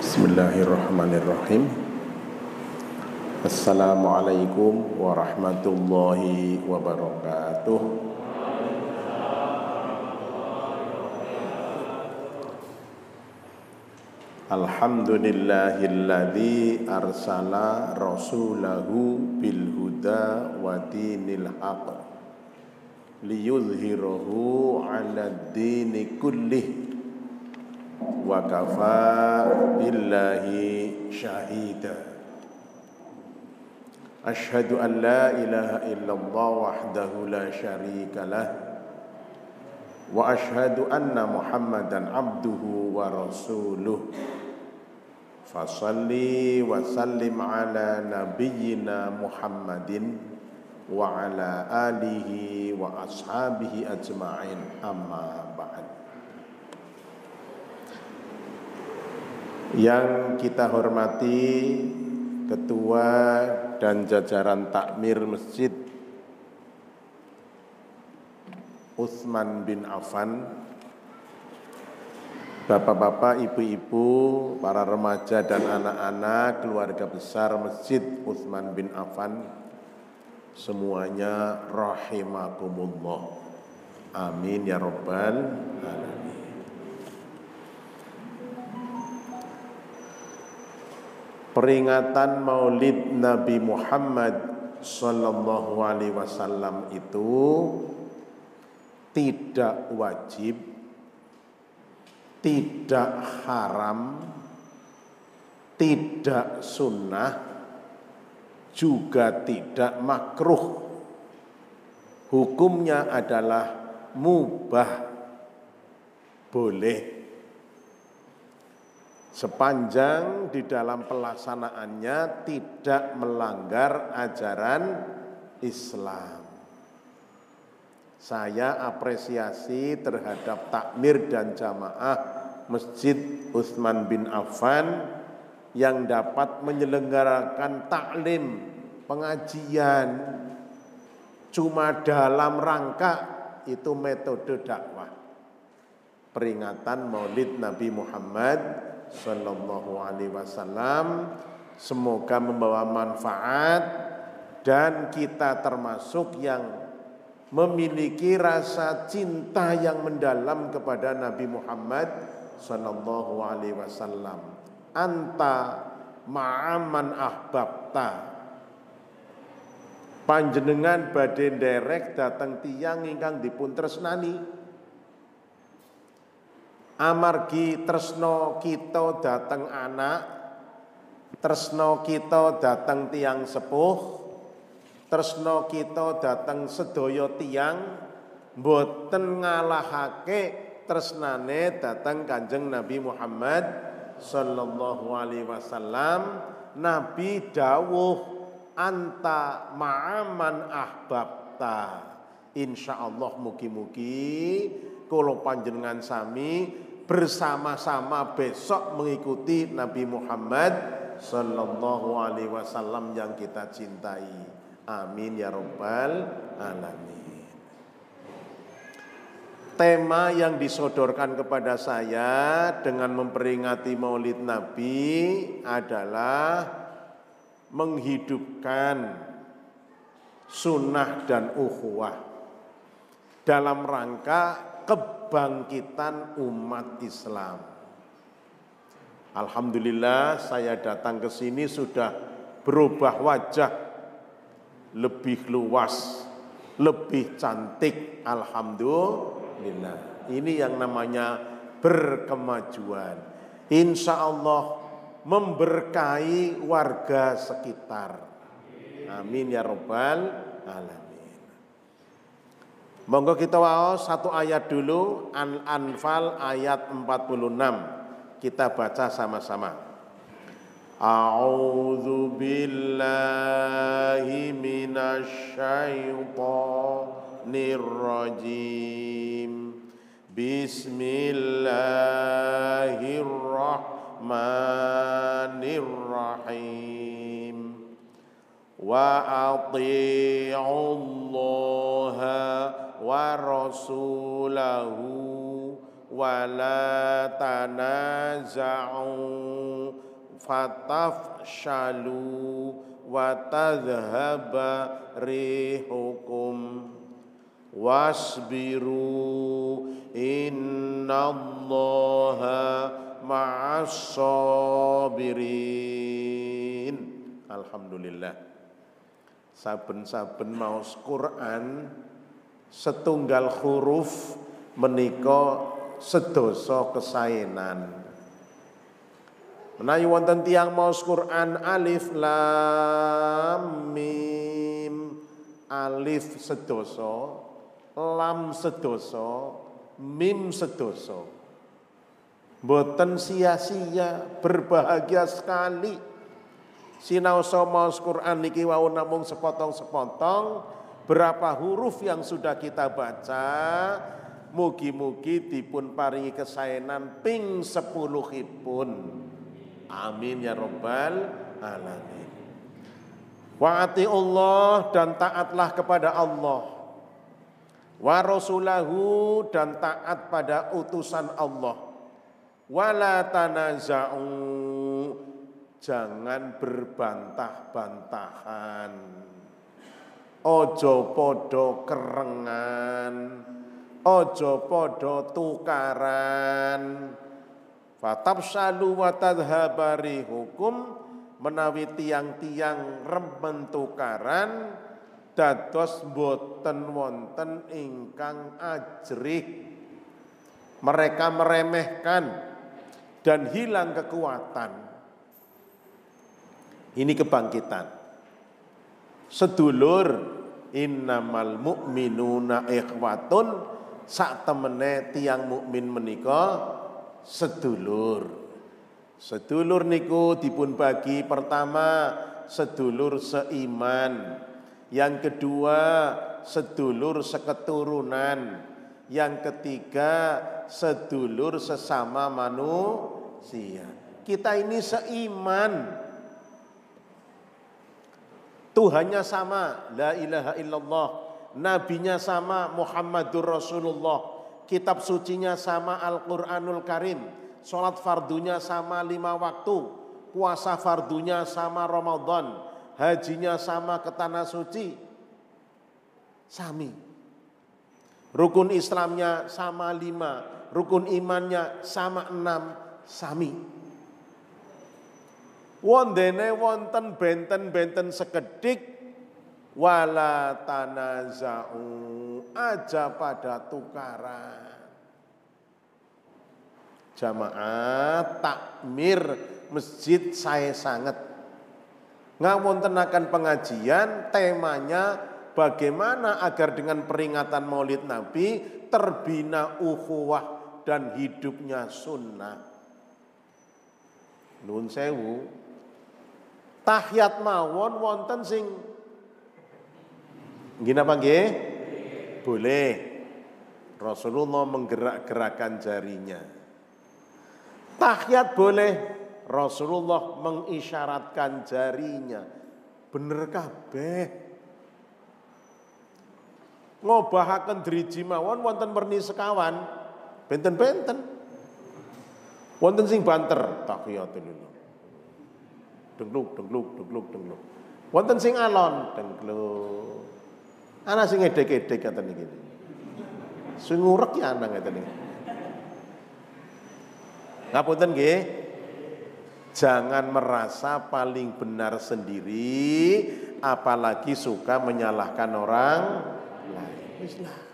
Bismillahirrahmanirrahim. Assalamualaikum warahmatullahi wabarakatuh. Alhamdulillahilladzi arsala rasulahu bil huda wa dinil haq liyuzhirahu 'ala dini kullih wa kafa billahi syahida Ashhadu an la ilaha illallah wahdahu la syarika lah wa ashhadu anna muhammadan abduhu wa rasuluh Fasalli wa sallim ala nabiyyina Muhammadin wa ala alihi Yang kita hormati Ketua dan jajaran takmir masjid Utsman bin Affan Bapak-bapak, ibu-ibu, para remaja dan anak-anak, keluarga besar Masjid Utsman bin Affan, semuanya rahimakumullah. Amin ya rabbal alamin. Peringatan Maulid Nabi Muhammad sallallahu alaihi wasallam itu tidak wajib tidak haram, tidak sunnah, juga tidak makruh. Hukumnya adalah mubah, boleh. Sepanjang di dalam pelaksanaannya tidak melanggar ajaran Islam. Saya apresiasi terhadap takmir dan jamaah Masjid Utsman bin Affan yang dapat menyelenggarakan taklim, pengajian cuma dalam rangka itu metode dakwah. Peringatan Maulid Nabi Muhammad sallallahu alaihi wasallam semoga membawa manfaat dan kita termasuk yang memiliki rasa cinta yang mendalam kepada Nabi Muhammad sallallahu alaihi wasallam. Anta ma'aman ahbabta. Panjenengan badhe derek datang tiang ingkang dipun tresnani. Amargi tresno kita datang anak, tresno kita datang tiang sepuh, tresno kita datang sedaya tiang boten ngalahake tresnane datang Kanjeng Nabi Muhammad sallallahu alaihi wasallam. Nabi dawuh anta ma'aman ahbabta. Insyaallah mugi-mugi kula panjenengan sami bersama-sama besok mengikuti Nabi Muhammad sallallahu alaihi wasallam yang kita cintai. Amin ya Rabbal Alamin. Tema yang disodorkan kepada saya dengan memperingati maulid Nabi adalah menghidupkan sunnah dan ukhuwah dalam rangka kebangkitan umat Islam. Alhamdulillah saya datang ke sini sudah berubah wajah lebih luas, lebih cantik. Alhamdulillah. Ini yang namanya berkemajuan. Insya Allah memberkahi warga sekitar. Amin ya robbal alamin. Monggo kita waos satu ayat dulu An-Anfal ayat 46. Kita baca sama-sama. A'udzu billahi minasyaitonir rajim. Bismillahirrahmanirrahim. Wa ati'u Allah wa rasulahu wa la tanaza'u fatafshalu wa tadhhaba rihukum wasbiru innallaha ma'as sabirin. Alhamdulillah. Saben-saben maos Quran setunggal huruf menika sedoso kesaenan Menawi wonten tiang maos Quran alif lam mim. Alif sedoso lam sedoso mim sedoso Boten sia-sia berbahagia sekali. Sinau maos Quran niki wau namung sepotong-sepotong berapa huruf yang sudah kita baca mugi-mugi dipun paringi kesaenan ping sepuluhipun. Amin ya robbal alamin. Wa Allah dan taatlah kepada Allah. Wa rasulahu dan taat pada utusan Allah. Wala tanaza'u jangan berbantah-bantahan ojo podo kerengan Ojo podo tukaran. Fatafsalu wa tadhabari hukum menawi tiang-tiang remen tukaran dados boten wonten ingkang ajrih. Mereka meremehkan dan hilang kekuatan. Ini kebangkitan. Sedulur innamal mu'minuna ikhwatun sak temene tiang mukmin menika sedulur. Sedulur niku dipun bagi pertama sedulur seiman, yang kedua sedulur seketurunan, yang ketiga sedulur sesama manusia. Kita ini seiman. Tuhannya sama, la ilaha illallah. Nabinya sama Muhammadur Rasulullah, kitab sucinya sama Al-Qur'anul Karim, sholat fardunya sama lima waktu, puasa fardunya sama Ramadan, hajinya sama ke tanah suci. Sami. Rukun Islamnya sama lima, rukun imannya sama enam, sami. Wondene wonten benten-benten sekedik wala tanaza'u aja pada tukaran. Jamaah takmir masjid saya sangat. Ngawontenakan pengajian temanya bagaimana agar dengan peringatan maulid nabi terbina ukhuwah dan hidupnya sunnah. Nun sewu tahiyat mawon wonten sing Gini apa nggih? Boleh. Rasulullah menggerak-gerakkan jarinya. Tahiyat boleh. Rasulullah mengisyaratkan jarinya. Bener kabeh. Ngobahaken driji mawon wonten merni sekawan. Benten-benten. Wonten sing banter tahiyatulillah. Dengluk, dengluk, dengluk, dengluk. Wonten sing alon, dengluk. Ana sing edek-edek kata niki. Sing ngurek ya ana ngeten niki. Ngapunten nggih. Jangan merasa paling benar sendiri apalagi suka menyalahkan orang lain.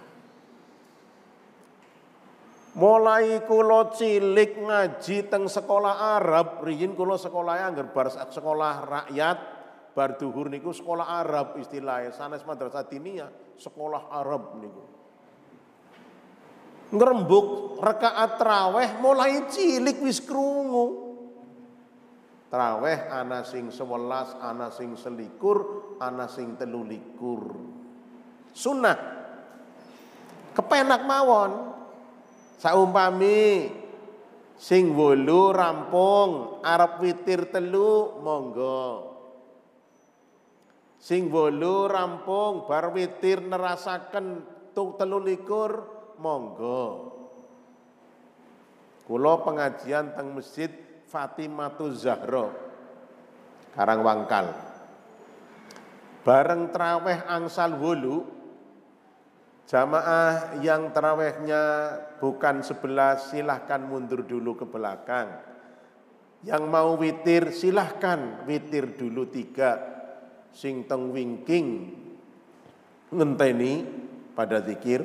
Mulai kulo cilik ngaji teng sekolah Arab, riyin kulo sekolah anggar bar sekolah rakyat bar duhur niku sekolah Arab istilahnya. Sanes madrasah diniyah sekolah Arab niku. Ngerembuk rekaat traweh mulai cilik wis krungu. Traweh ana sing sewelas ana sing selikur ana sing telulikur. Sunnah. Kepenak mawon saumpami sing wolu rampung Arab witir telu monggo Sing bolu rampung bar witir nerasaken tuk telu likur monggo. Kula pengajian teng Masjid Fatimatul Zahra Karangwangkal. Bareng traweh angsal wulu, jamaah yang terawehnya bukan sebelas silahkan mundur dulu ke belakang. Yang mau witir silahkan witir dulu tiga. Sing teng wingking ngenteni pada zikir.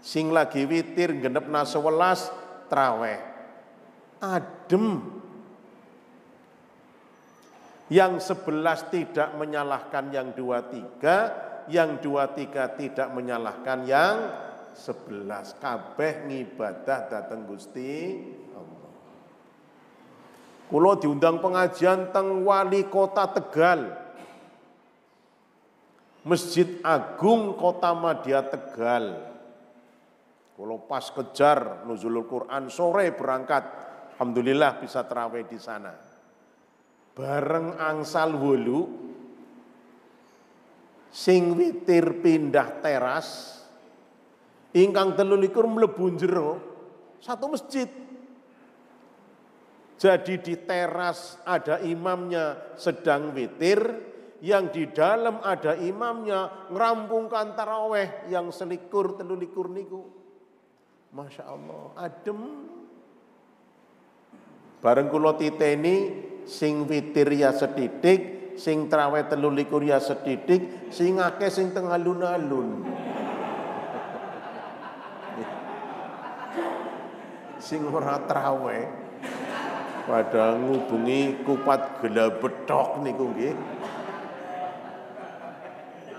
Sing lagi witir genep nasewelas traweh. Adem yang sebelas tidak menyalahkan yang dua tiga, yang dua tiga tidak menyalahkan yang sebelas. Kabeh ngibadah dateng Gusti Allah. Kulo diundang pengajian teng wali kota Tegal. Masjid Agung Kota Madia Tegal. Kulo pas kejar nuzulul Quran sore berangkat. Alhamdulillah bisa terawih di sana bareng angsal wulu sing witir pindah teras ingkang telulikur mlebu jero satu masjid. Jadi di teras ada imamnya sedang witir yang di dalam ada imamnya ngerampungkan taraweh yang selikur telulikur niku. Masya Allah adem. Bareng kulo titeni sing witir ya sedidik, sing traweh telu likur ya sedidik, sing akeh sing teng alun-alun. sing ora traweh pada ngubungi kupat gela bedok niku nggih.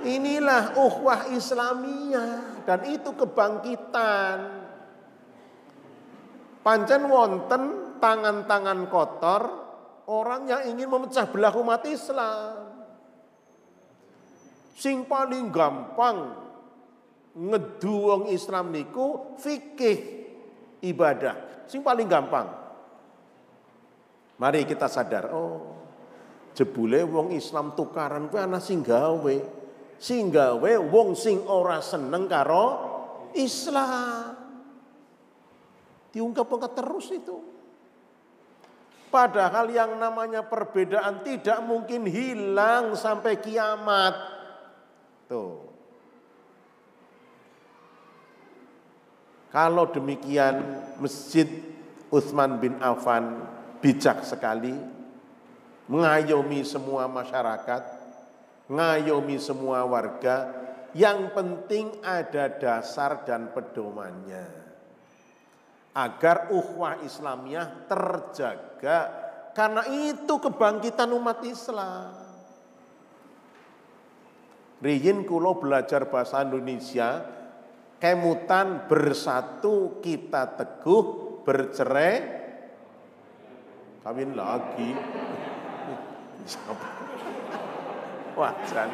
Inilah uhwah Islamiyah dan itu kebangkitan. Pancen wonten tangan-tangan kotor orang yang ingin memecah belah umat Islam. Sing paling gampang ngeduong Islam niku fikih ibadah. Sing paling gampang. Mari kita sadar, oh jebule wong Islam tukaran kuwi ana sing gawe. Sing gawe wong sing ora seneng karo Islam. Diungkap terus itu. Padahal yang namanya perbedaan tidak mungkin hilang sampai kiamat. Tuh. Kalau demikian Masjid Utsman bin Affan bijak sekali mengayomi semua masyarakat, ngayomi semua warga, yang penting ada dasar dan pedomannya agar ukhuwah Islamiyah terjaga karena itu kebangkitan umat Islam. Riyin kulo belajar bahasa Indonesia, kemutan bersatu kita teguh bercerai kawin lagi. Wajan.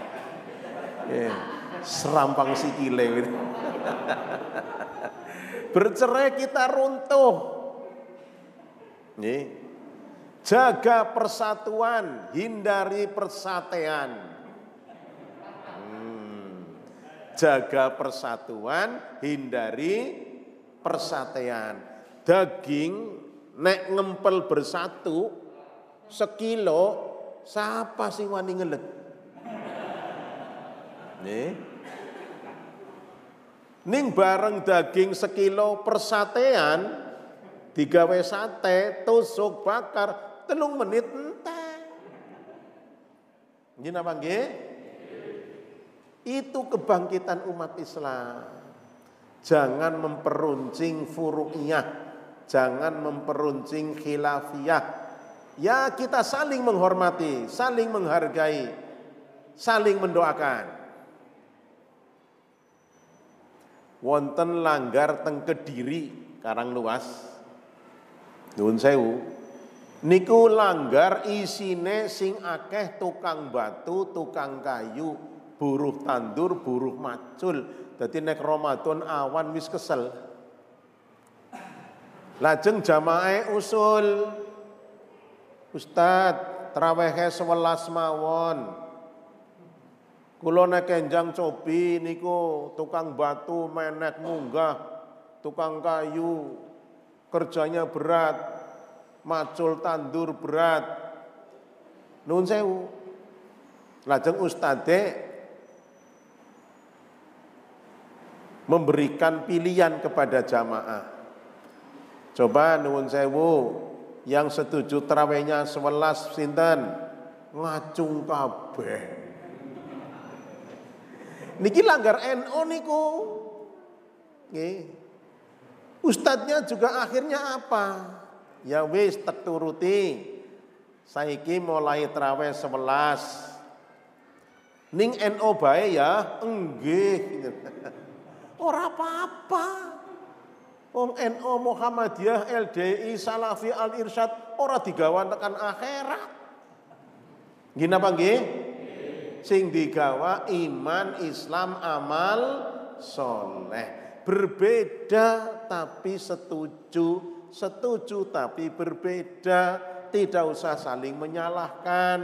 Eh, serampang sikile gitu. Bercerai kita runtuh. Nih. Jaga persatuan, hindari persatuan. Hmm. Jaga persatuan, hindari persatuan. Daging nek ngempel bersatu sekilo, siapa sih wani ngelet? Nih. Ning bareng daging sekilo persatean digawe sate, tusuk bakar, telung menit entek. Ini apa nggih? Itu kebangkitan umat Islam. Jangan memperuncing furu'iyah, jangan memperuncing khilafiyah. Ya kita saling menghormati, saling menghargai, saling mendoakan. Wonten langgar teng Kediri Karang Luas. Nuwun sewu. Niku langgar isine sing akeh tukang batu, tukang kayu, buruh tandur, buruh macul. Dadi nek Ramadan awan wis kesel. Lajeng jamaah usul. Ustad, trawehe 11 mawon. Kulo nek kenjang cobi niku tukang batu menek munggah, tukang kayu kerjanya berat, macul tandur berat. Nun sewu. Lajeng ustadze memberikan pilihan kepada jamaah. Coba nuwun sewu yang setuju terawihnya sewelas sinten ngacung kabeh. Niki langgar NO niku. Nggih. Ustadznya juga akhirnya apa? Ya wis teturuti. Saiki mulai terawih 11. Ning NO bae ya, enggih. Ora apa-apa. Wong NO Muhammadiyah LDI Salafi Al Irsyad ora digawa tekan akhirat. Gini apa nggih? Sing digawa iman, Islam, amal soleh. Berbeda tapi setuju, setuju tapi berbeda. Tidak usah saling menyalahkan,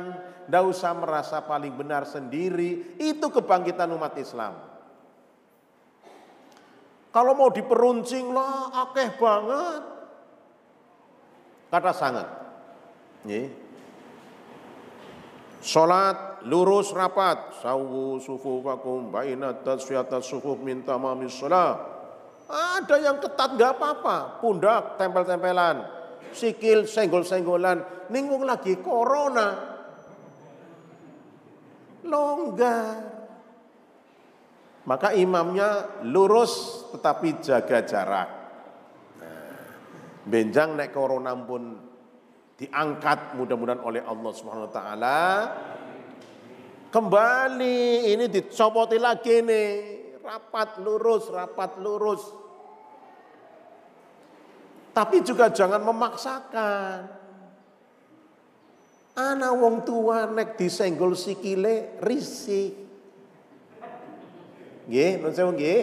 tidak usah merasa paling benar sendiri. Itu kebangkitan umat Islam. Kalau mau diperuncing lah, akeh banget. Kata sangat. Nih. Salat lurus rapat, sawu sufufakum baina tasfiyatas sufuf min tamamis shalah. Ada yang ketat nggak apa-apa, pundak tempel-tempelan, sikil senggol-senggolan, ninggung lagi corona. Longgar. Maka imamnya lurus tetapi jaga jarak. Nah, benjang naik corona pun diangkat mudah-mudahan oleh Allah Subhanahu wa taala. Kembali ini dicopoti lagi nih, rapat lurus, rapat lurus. Tapi juga jangan memaksakan. Anak wong tua nek disenggol sikile risik. Nggih, nun sewu nggih.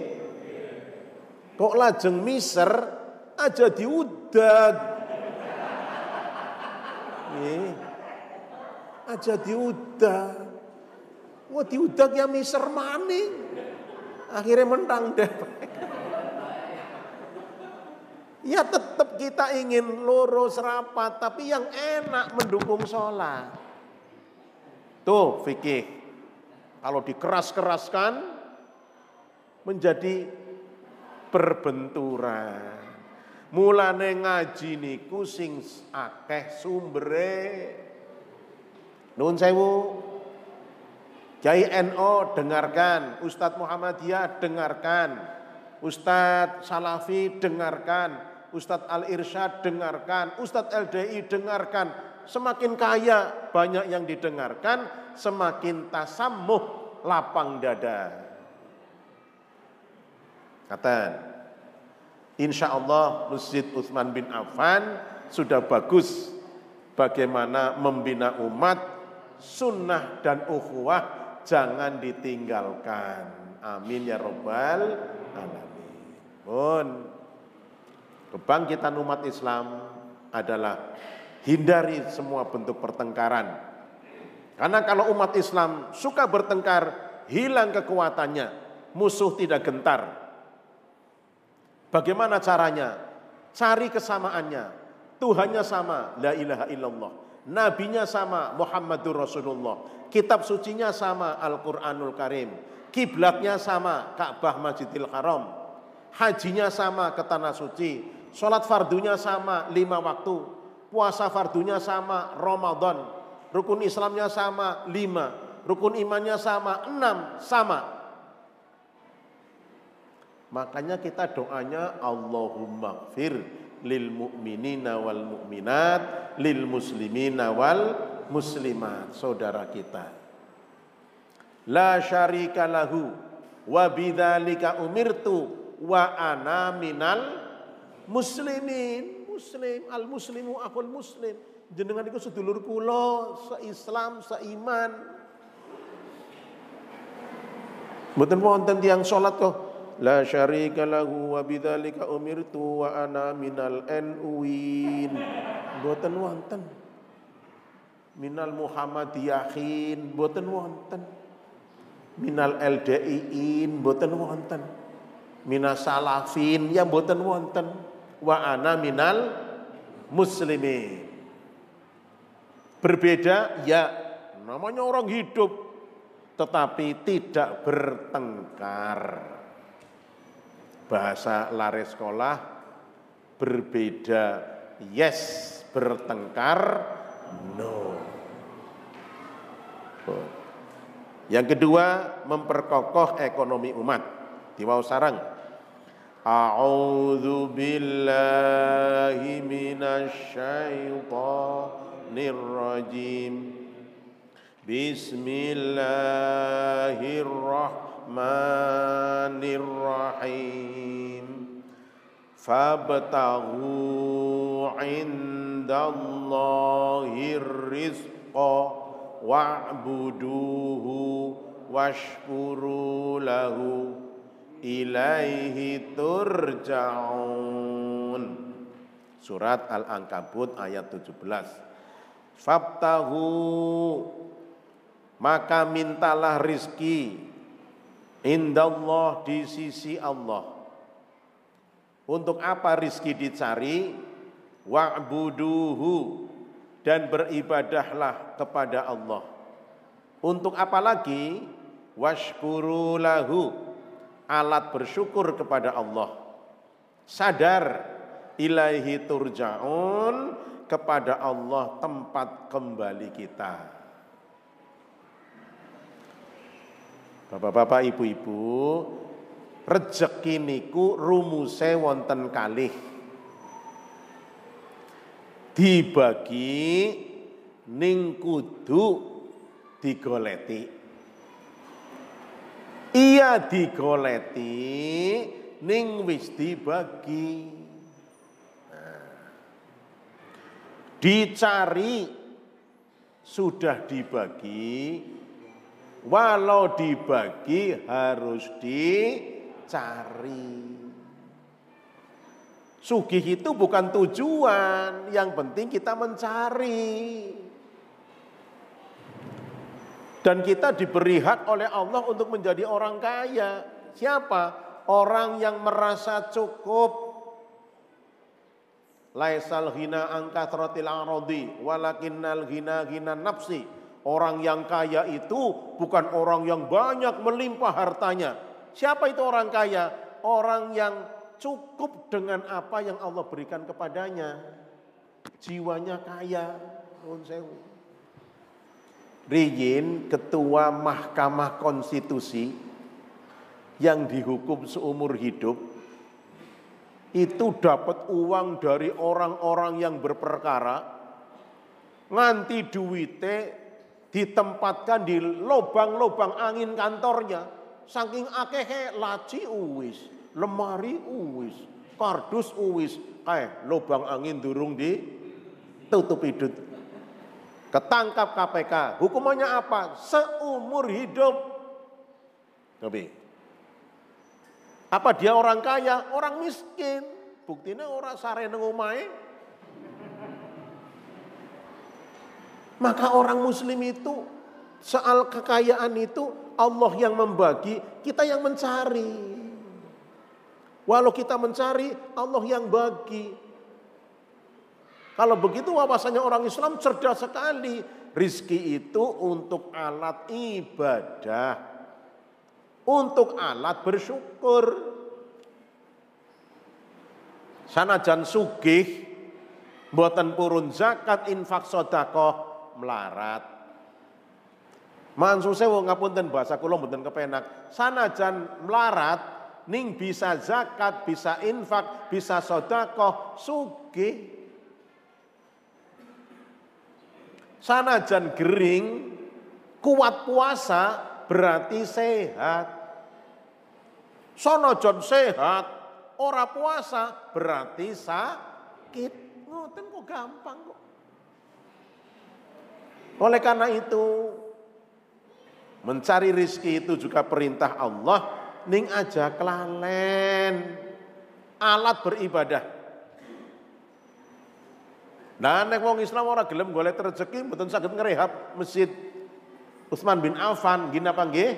Kok lajeng miser aja diudag. Nggih. Aja diudag. Wah diudag ya miser maning. Akhirnya mentang deh. Ya tetap kita ingin lurus rapat, tapi yang enak mendukung sholat. Tuh fikih. Kalau dikeras-keraskan menjadi berbenturan. Mulane ngaji niku sing akeh sumbere. Nun sewu. Kiai NO dengarkan, Ustadz Muhammadiyah dengarkan, Ustadz Salafi dengarkan, Ustadz Al-Irsyad dengarkan, Ustadz LDI dengarkan. Semakin kaya banyak yang didengarkan, semakin tasamuh lapang dada. Kata, insya Allah Masjid Utsman bin Affan sudah bagus bagaimana membina umat, sunnah dan ukhuwah jangan ditinggalkan. Amin ya robbal alamin. Pun kebangkitan umat Islam adalah hindari semua bentuk pertengkaran. Karena kalau umat Islam suka bertengkar, hilang kekuatannya, musuh tidak gentar, Bagaimana caranya? Cari kesamaannya. Tuhannya sama, la ilaha illallah. Nabinya sama, Muhammadur Rasulullah. Kitab sucinya sama, Al-Quranul Karim. Kiblatnya sama, Ka'bah Masjidil Haram. Hajinya sama ke tanah suci. Sholat fardunya sama, lima waktu. Puasa fardunya sama, Ramadan. Rukun Islamnya sama, lima. Rukun imannya sama, enam, sama. Makanya kita doanya Allahumma fir lil mu'minina wal mu'minat lil muslimina wal muslimat saudara kita. La syarika lahu wa bidzalika umirtu wa ana minal muslimin. Muslim al muslimu akul muslim. Jenengan iku sedulur kula, se-Islam, seiman. Mboten wonten tiyang salat kok lahu wa bidzalika umirtu wa ana minal nuwin boten wonten. Minal muhammadiyahin boten wonten. Minal LDIin boten wonten. Minas salafin ya boten wonten. Wa ana minal muslimin. Berbeda ya namanya orang hidup tetapi tidak bertengkar. Bahasa lari sekolah berbeda yes, bertengkar no. Yang kedua, memperkokoh ekonomi umat. Di bawah sarang. A'udzu billahi minasyaitonir rajim. Bismillahirrahmanirrahim. Fabtaghu indallahir rizqa wa'buduhu washkuru lahu ilaihi turja'un. Surat Al-Ankabut ayat 17 Fabtahu maka mintalah rizki indallah di sisi Allah untuk apa rizki dicari wa'buduhu dan beribadahlah kepada Allah. Untuk apa lagi? Washkuru lahu. Alat bersyukur kepada Allah. Sadar ilaihi turja'un kepada Allah tempat kembali kita. Bapak-bapak, ibu-ibu, rezeki niku rumuse wonten kalih dibagi ning kudu digoleti. Iya digoleti ning wis dibagi. Nah. Dicari sudah dibagi, walau dibagi harus dicari. Sugih itu bukan tujuan, yang penting kita mencari. Dan kita diberi hak oleh Allah untuk menjadi orang kaya. Siapa? Orang yang merasa cukup. Laisal hina angkathratil arodi walakinnal hina hina nafsi. Orang yang kaya itu bukan orang yang banyak melimpah hartanya. Siapa itu orang kaya? Orang yang cukup dengan apa yang Allah berikan kepadanya. Jiwanya kaya. Riyin, ketua Mahkamah Konstitusi yang dihukum seumur hidup, itu dapat uang dari orang-orang yang berperkara, nganti duwite ditempatkan di lubang-lubang angin kantornya, saking akehe laci uwis lemari uwis, kardus uwis, eh lubang angin durung di tutup hidup. Ketangkap KPK, hukumannya apa? Seumur hidup. Tapi apa dia orang kaya? Orang miskin. Buktinya orang sare nengumai. Maka orang muslim itu soal kekayaan itu Allah yang membagi, kita yang mencari. Walau kita mencari, Allah yang bagi. Kalau begitu wawasannya orang Islam cerdas sekali. Rizki itu untuk alat ibadah. Untuk alat bersyukur. Sanajan sugih, buatan purun zakat, infak sodakoh, melarat. Mansuse wong ngapunten bahasa kula mboten kepenak. Sanajan melarat ning bisa zakat, bisa infak, bisa sodakoh, sugi. Sanajan gering, kuat puasa berarti sehat. Sonojon sehat, ora puasa berarti sakit. Ngoten kok gampang kok. Oleh karena itu, mencari rizki itu juga perintah Allah ning aja kelalen alat beribadah. Nah, nek wong Islam ora gelem golek rezeki mboten saged ngrehab masjid Utsman bin Affan gini apa nggih?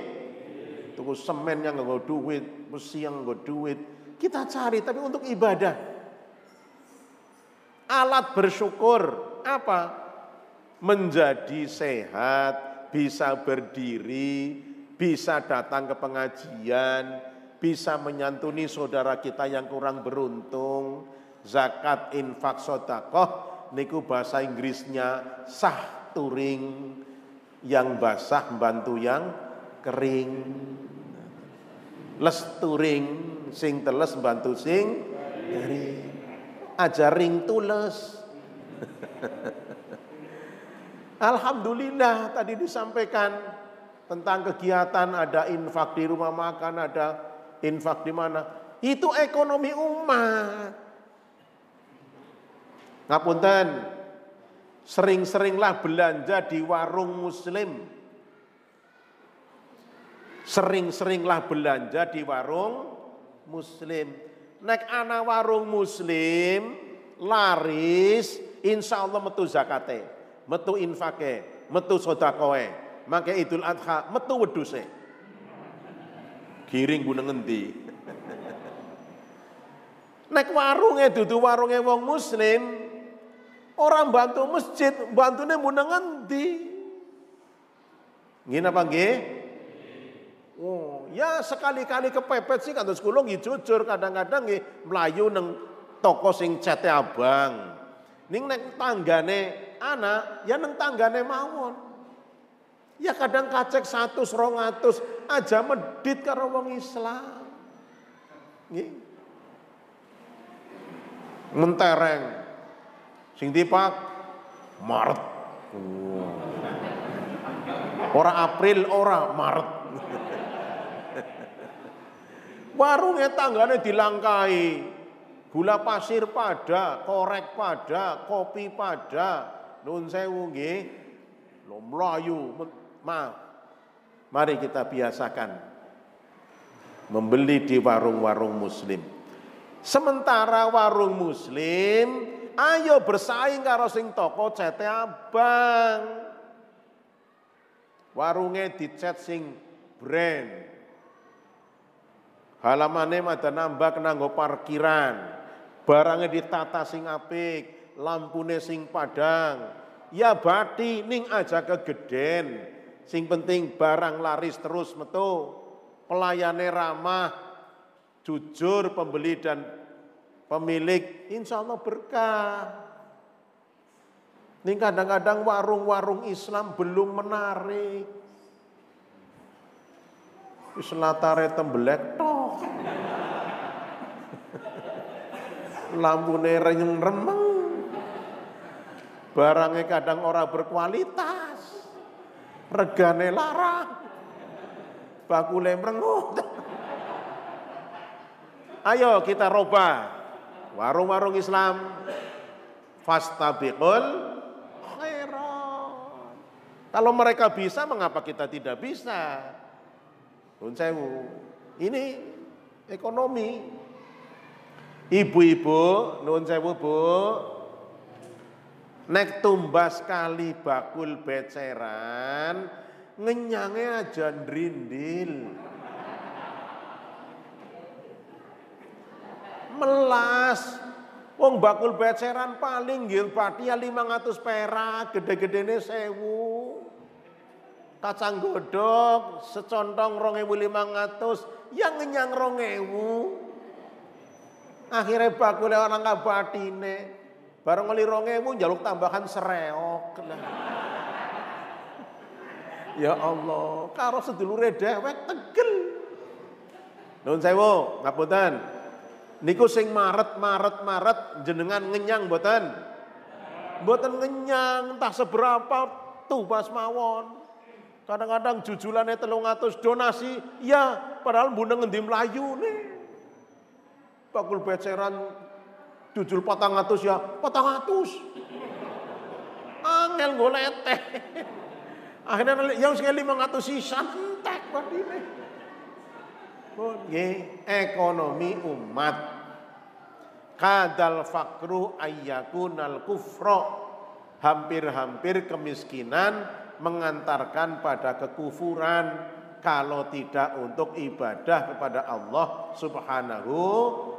Tuku semen yang nggo duit, besi yang nggo duit. Kita cari tapi untuk ibadah. Alat bersyukur apa? Menjadi sehat, bisa berdiri, bisa datang ke pengajian, bisa menyantuni saudara kita yang kurang beruntung, zakat, infak, sodakoh, niku bahasa Inggrisnya sah turing, yang basah bantu yang kering. Les turing, sing teles bantu sing kering aja ring tules. Alhamdulillah tadi disampaikan tentang kegiatan ada infak di rumah makan, ada infak di mana. Itu ekonomi umat. Ngapunten, sering-seringlah belanja di warung muslim. Sering-seringlah belanja di warung muslim nek ana warung muslim laris insya Allah metu zakate metu infake metu sodakoe maka idul adha metu weduse giring guna ngendi nek warungnya dudu warungnya wong muslim orang bantu masjid bantune muna ngendi ngene apa nggih? Oh, ya sekali-kali kepepet sih kados kula nggih jujur kadang-kadang nggih mlayu neng toko sing cete abang. Ning nek tanggane anak, ya neng tanggane mawon. Ya kadang kacek satu serongatus aja medit karo wong Islam. Nggih. Mentereng. Sing dipak Maret. Oh. Ora April, ora Maret. Warungnya tanggane dilangkai. Gula pasir pada, korek pada, kopi pada. Nun sewu nggih. Lo mlayu, maaf. Mari kita biasakan membeli di warung-warung muslim. Sementara warung muslim ayo bersaing karo sing toko cete abang. Warungnya dicet sing brand, Halamane ada nambah kenanggo parkiran. Barangnya ditata sing apik, lampune sing padang. Ya bati ning aja kegeden. Sing penting barang laris terus metu. Pelayannya ramah, jujur pembeli dan pemilik, insya Allah berkah. Ini kadang-kadang warung-warung Islam belum menarik. Wis latare tembelek tok. Lampune remeng. Barangnya kadang ora berkualitas. Regane larang. Bakule merengut. Ayo kita roba warung-warung Islam fastabiqul khairat. Kalau mereka bisa, mengapa kita tidak bisa? Nun sewu. Ini ekonomi. Ibu-ibu, nun sewu bu, nek tumbas kali bakul beceran, ngenyangnya aja ndrindil. Melas, Wong bakul beceran paling gil pati ya 500 perak, gede-gedene sewu. Kacang godok secontong rongewu lima ngatus yang ngenyang rongewu akhirnya bakule orang batine bareng ngeli rongewu jaluk tambahan sereok. Ya Allah karo sedulure dewek tegel. Nun sewu ngapunten. Niku sing maret maret maret jenengan ngenyang mboten? Mboten ngenyang entah seberapa tuh pas mawon. Kadang-kadang jujulannya telung donasi, ya padahal bunda ngendi melayu nih. Bakul beceran jujul patang atus ya, patang atus. Angel golete. Akhirnya yang sekali lima atus sisa entek ini. Nggih, ekonomi umat. Kadal fakru ayyakunal kufro. Hampir-hampir kemiskinan mengantarkan pada kekufuran kalau tidak untuk ibadah kepada Allah Subhanahu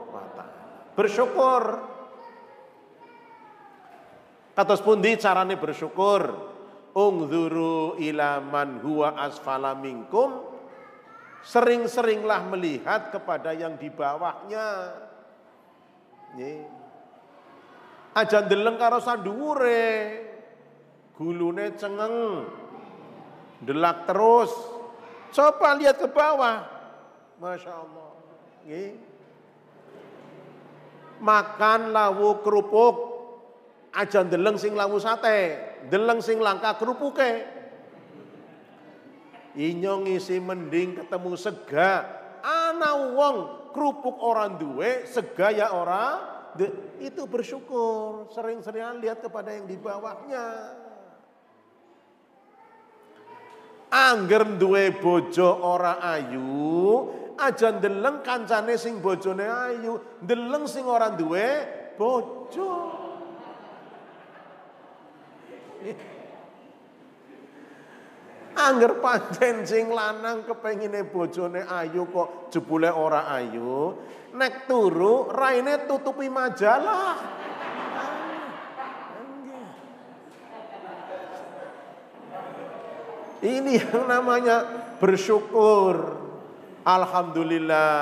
wa taala. Bersyukur. Kados pundi carane bersyukur? Ungzuru ila man huwa asfala minkum. Sering-seringlah melihat kepada yang di bawahnya. Nih. Aja ndeleng karo sanduwure. Gulune cengeng. Delak terus. Coba lihat ke bawah. Masya Allah. Nih. Makan lawu kerupuk aja ndeleng sing lawu sate, ndeleng sing langka kerupuke. Inyo ngisi mending ketemu sega, ana wong kerupuk orang duwe, sega ya ora, itu bersyukur, sering-sering lihat kepada yang di bawahnya. Angger duwe bojo ora ayu, aja ndeleng kancane sing bojone ayu, ndeleng sing ora duwe bojo. Angger pancen sing lanang kepengine bojone ayu kok jebule ora ayu, nek turu raine tutupi majalah. Ini yang namanya bersyukur. Alhamdulillah.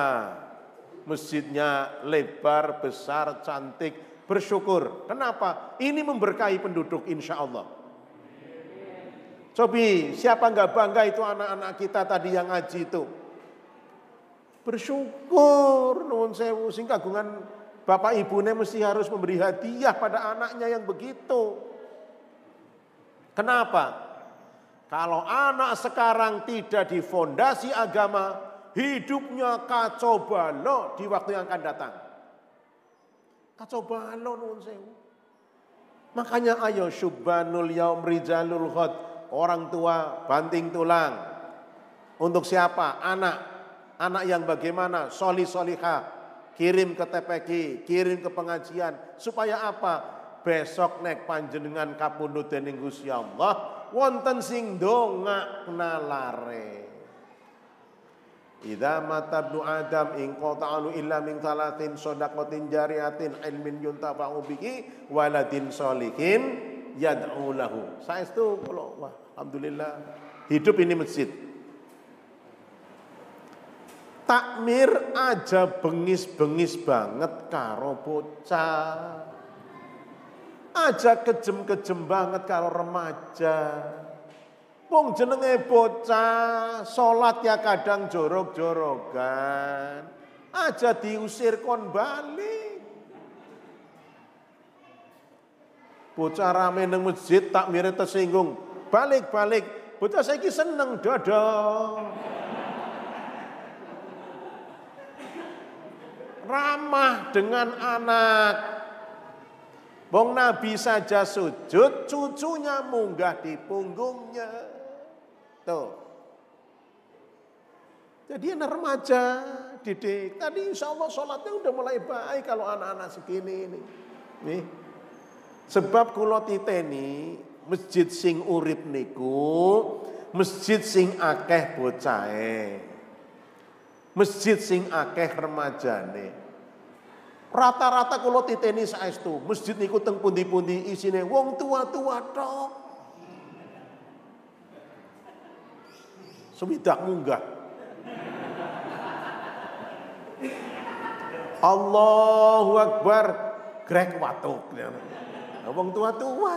Masjidnya lebar, besar, cantik. Bersyukur. Kenapa? Ini memberkahi penduduk insya Allah. Cobi, siapa nggak bangga itu anak-anak kita tadi yang ngaji itu? Bersyukur, nuwun sewu, sing kagungan bapak ibunya mesti harus memberi hadiah pada anaknya yang begitu. Kenapa? Kalau anak sekarang tidak di fondasi agama, hidupnya kacau balau di waktu yang akan datang. Kacau balau nuwun sewu. Makanya ayo syubbanul yaum rijalul khot orang tua banting tulang. Untuk siapa? Anak. Anak yang bagaimana? Soli soliha. Kirim ke TPG, kirim ke pengajian. Supaya apa? Besok nek panjenengan kapundhut dening Gusti Allah wonten sing dongak nalare. Idza mata ibnu Adam in qata'alu illa min salatin shadaqatin jariyatin ilmin yuntafa'u bihi waladin sholihin yad'u lahu. Saestu kula wah Alhamdulillah hidup ini masjid. Takmir aja bengis-bengis banget karo bocah. Aja kejem-kejem banget karo remaja. Wong jenenge bocah, salat ya kadang jorok-jorogan. Aja diusir kon balik. Bocah rame nang masjid takmire tersinggung balik-balik. Bocah saiki seneng dodo. Ramah dengan anak. Bong Nabi saja sujud, cucunya munggah di punggungnya. Tuh. Jadi anak remaja, didik. Tadi insya Allah sholatnya udah mulai baik kalau anak-anak segini ini. Nih. Sebab kulo titeni Masjid sing urip niku masjid sing akeh bocahe. Masjid sing akeh remajane. Rata-rata kula titeni saestu, masjid niku teng pundi-pundi isine wong tua-tua tok. Sumidak munggah. Allahu Akbar, grek watuk. Wong tua-tua.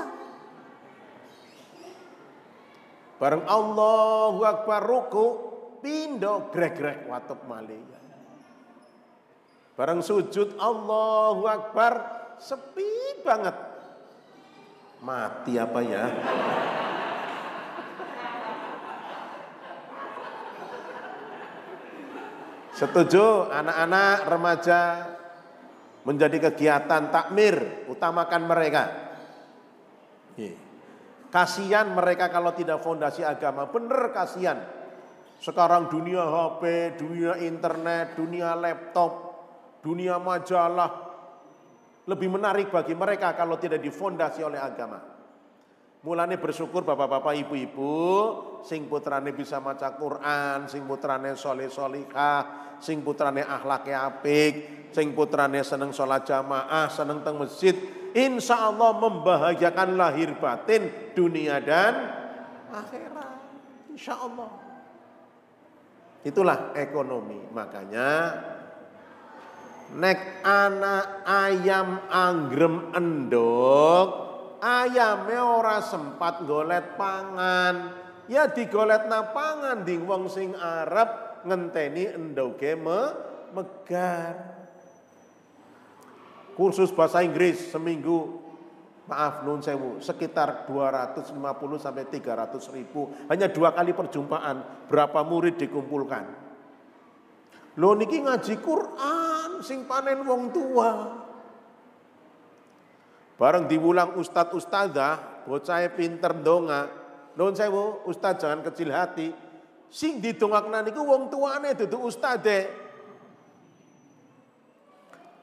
Bareng Allahu Akbar ruku, pindo grek-grek watuk malih. Bareng sujud Allahu Akbar sepi banget. Mati apa ya? Setuju anak-anak remaja menjadi kegiatan takmir, utamakan mereka. Kasihan mereka kalau tidak fondasi agama. Bener kasihan. Sekarang dunia HP, dunia internet, dunia laptop, dunia majalah. Lebih menarik bagi mereka kalau tidak difondasi oleh agama. Mulane bersyukur bapak-bapak ibu-ibu sing putrane bisa maca Quran, sing putrane soleh solihah, sing putrane akhlake apik, sing putrane seneng sholat jamaah, seneng teng masjid, insya Allah membahagiakan lahir batin dunia dan akhirat. Insya Allah. Itulah ekonomi. Makanya nek anak ayam anggrem endok ayame ora sempat golet pangan. Ya digolet na pangan ding wong sing Arab ngenteni endoge me megar. Kursus bahasa Inggris seminggu maaf nun sewu sekitar 250 sampai 300 ribu hanya dua kali perjumpaan berapa murid dikumpulkan lo niki ngaji Quran sing panen wong tua Bareng diulang ustadz ustadzah, bocah pinter donga. Nuwun sewu, ustadz jangan kecil hati. Sing didongakna niku wong tuane dudu ustadze.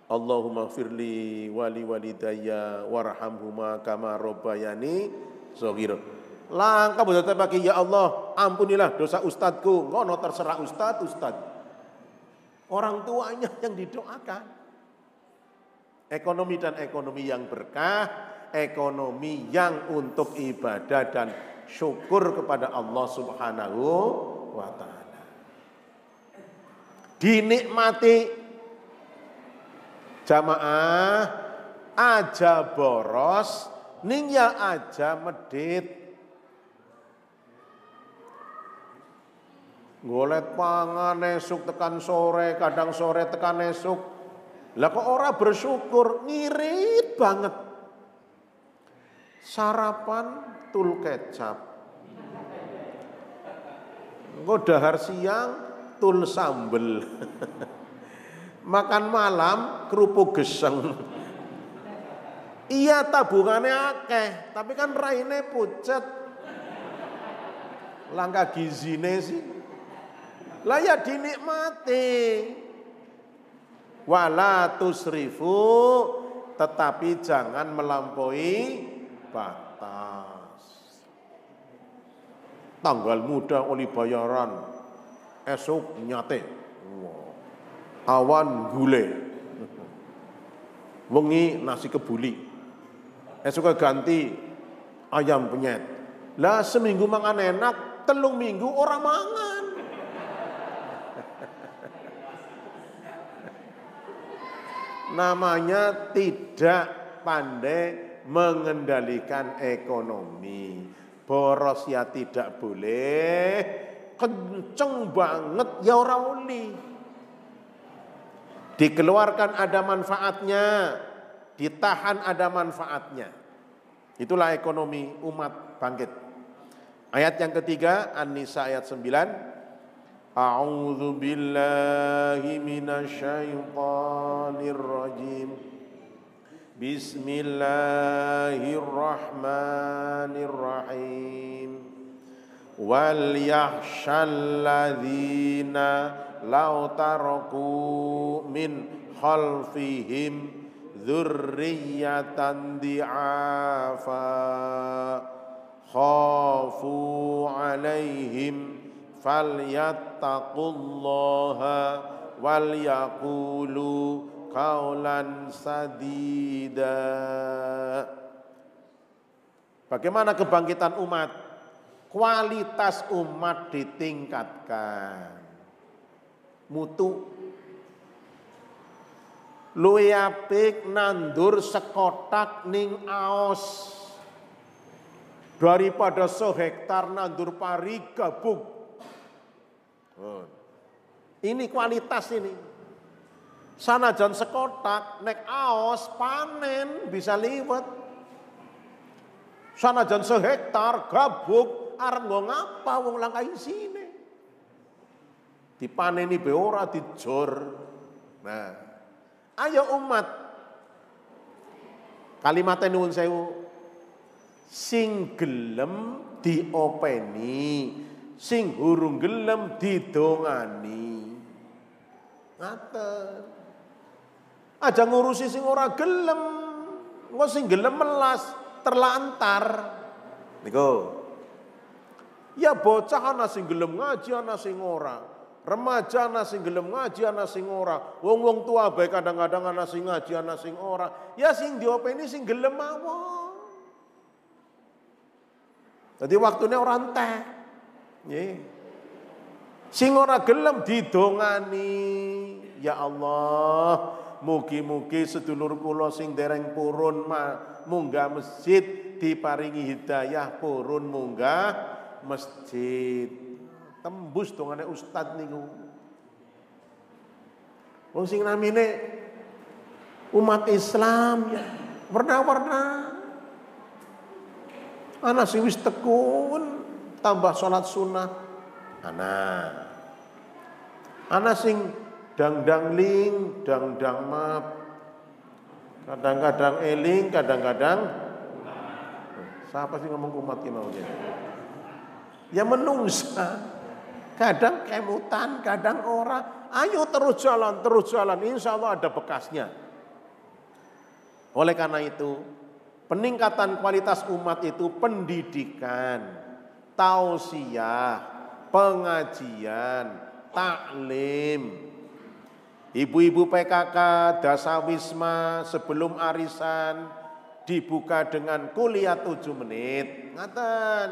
Allahumma firli wali walidayya warhamhuma kama robbayani shaghira. Langkah boten bagi ya Allah, ampunilah dosa ustadku. Ngono terserah ustad ustad. Orang tuanya yang didoakan. Ekonomi dan ekonomi yang berkah, ekonomi yang untuk ibadah dan syukur kepada Allah Subhanahu wa taala. Dinikmati jamaah aja boros, ning aja medit. Golet pangan esuk tekan sore, kadang sore tekan esuk lah kok ora bersyukur, ngirit banget. Sarapan tul kecap. Engko dahar siang tul sambel. Makan malam kerupuk geseng. Iya tabungannya akeh, tapi kan raine pucet. Langkah gizine sih. Lah ya dinikmati wala tusrifu tetapi jangan melampaui batas. Tanggal muda oleh bayaran esok nyate. Awan gule. Wengi nasi kebuli. Esok ganti ayam penyet. Lah seminggu mangan enak, telung minggu orang mangan. namanya tidak pandai mengendalikan ekonomi. Boros ya tidak boleh, kenceng banget ya ora uli. Dikeluarkan ada manfaatnya, ditahan ada manfaatnya. Itulah ekonomi umat bangkit. Ayat yang ketiga An-Nisa ayat 9. A'udzu billahi minasyaitonir rajim. بسم الله الرحمن الرحيم. وليخشى الذين لو تركوا من خلفهم ذرية ضعافا خافوا عليهم falyattaqullaha wal yaqulu kaulan sadida Bagaimana kebangkitan umat? Kualitas umat ditingkatkan. Mutu luwe apik nandur sekotak ning aos daripada sehektar nandur pari gabung. Ini kualitas ini. Sanajan sekotak, nek aos panen bisa liwet. Sanajan sehektar gabuk arep nggo ngapa wong langka isine. Dipaneni be ora dijor. Nah, ayo umat kalimat nuwun sewu sing gelem diopeni sing hurung gelem didongani. Ngaten. Aja ngurusi sing ora gelem. Engko sing gelem melas terlantar. Niku. Ya bocah ana sing gelem ngaji ana sing ora. Remaja ana sing gelem ngaji ana sing ora. Wong-wong tua bae kadang-kadang ana sing ngaji ana sing ora. Ya sing diopeni sing gelem mawon. Jadi waktunya orang teh. Sing ora gelem didongani. Ya Allah, mugi-mugi sedulur kula sing dereng purun munggah masjid diparingi hidayah purun munggah masjid. Tembus dongane ustad niku. Wong sing namine umat Islam ya warna-warna. Anak sing wis tekun tambah sholat sunnah. Anak. Anak sing dang-dang ling, dang-dang map. Kadang-kadang eling, kadang-kadang siapa sih ngomong kumat ki mau Ya menungsa. Kadang kemutan, kadang orang. Ayo terus jalan, terus jalan. Insya Allah ada bekasnya. Oleh karena itu, Peningkatan kualitas umat itu pendidikan, tausiah, pengajian, taklim. Ibu-ibu PKK, dasawisma sebelum arisan dibuka dengan kuliah tujuh menit. Ngaten.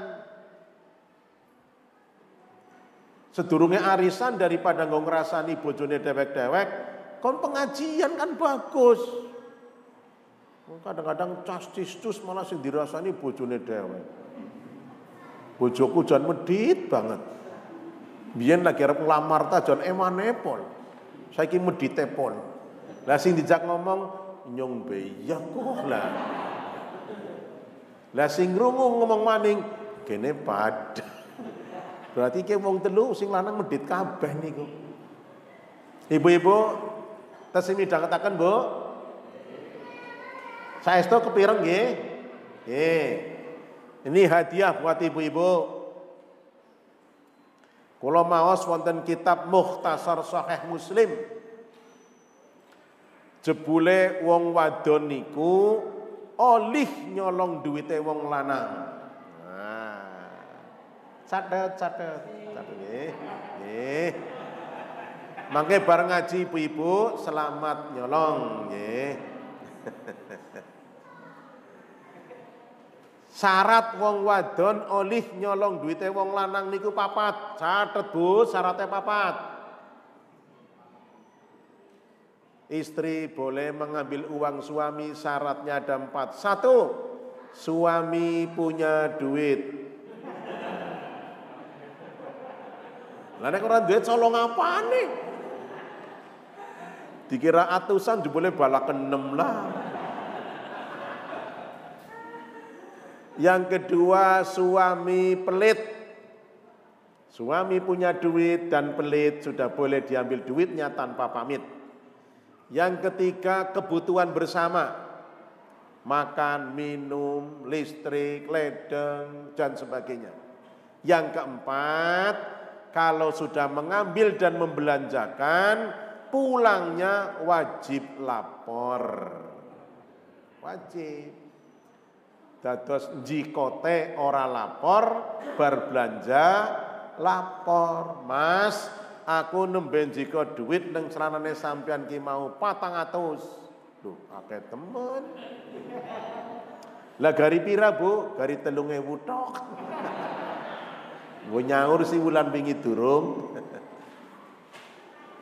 Sedurunge arisan daripada nggo ngrasani bojone dewek-dewek, kon pengajian kan bagus. Kadang-kadang castistus malah sing dirasani bojone dhewe. Bojoku jan medit banget. Biyen lagi arep nglamar ta jan. Saiki medite pol. Lah sing dijak ngomong nyong beya kok lah. Lah sing rungu ngomong maning kene padha. Berarti ki wong telu sing lanang medit kabeh niku. Ibu-ibu tesih midhangetaken, Bu. Saya itu kepireng nggih. Nggih. Ini hadiah buat ibu-ibu. Kula maos wonten kitab Mukhtasar Sahih Muslim. Jebule wong wadon niku olih nyolong duwite wong lanang. Nah. Catet, catet, catet nggih. Nggih. Mangke bareng ngaji ibu-ibu selamat nyolong nggih. Syarat wong wadon olih nyolong duite wong lanang niku papat. Catet Bu, syaratnya papat. Istri boleh mengambil uang suami syaratnya ada empat. Satu, suami punya duit. Lah orang duit colong apa nih? Dikira atusan boleh balak enam lah. Yang kedua suami pelit. Suami punya duit dan pelit sudah boleh diambil duitnya tanpa pamit. Yang ketiga kebutuhan bersama. Makan, minum, listrik, ledeng, dan sebagainya. Yang keempat, kalau sudah mengambil dan membelanjakan, pulangnya wajib lapor. Wajib. Dados jikote ora lapor, berbelanja lapor. Mas, aku nembe jika duit neng celanane sampean ki mau patang atus. Duh, akeh temen. Lah gari pira, Bu? Gari telung ewu tok. Gue nyaur si wulan bingi durung.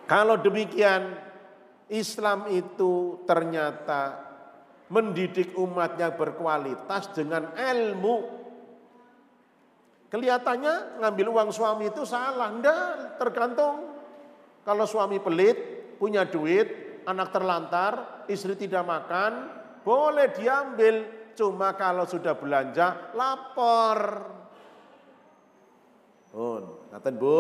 Kalau demikian, Islam itu ternyata mendidik umatnya berkualitas dengan ilmu. Kelihatannya ngambil uang suami itu salah, enggak, tergantung. Kalau suami pelit, punya duit, anak terlantar, istri tidak makan, boleh diambil. Cuma kalau sudah belanja, lapor. Oh, ngaten Bu,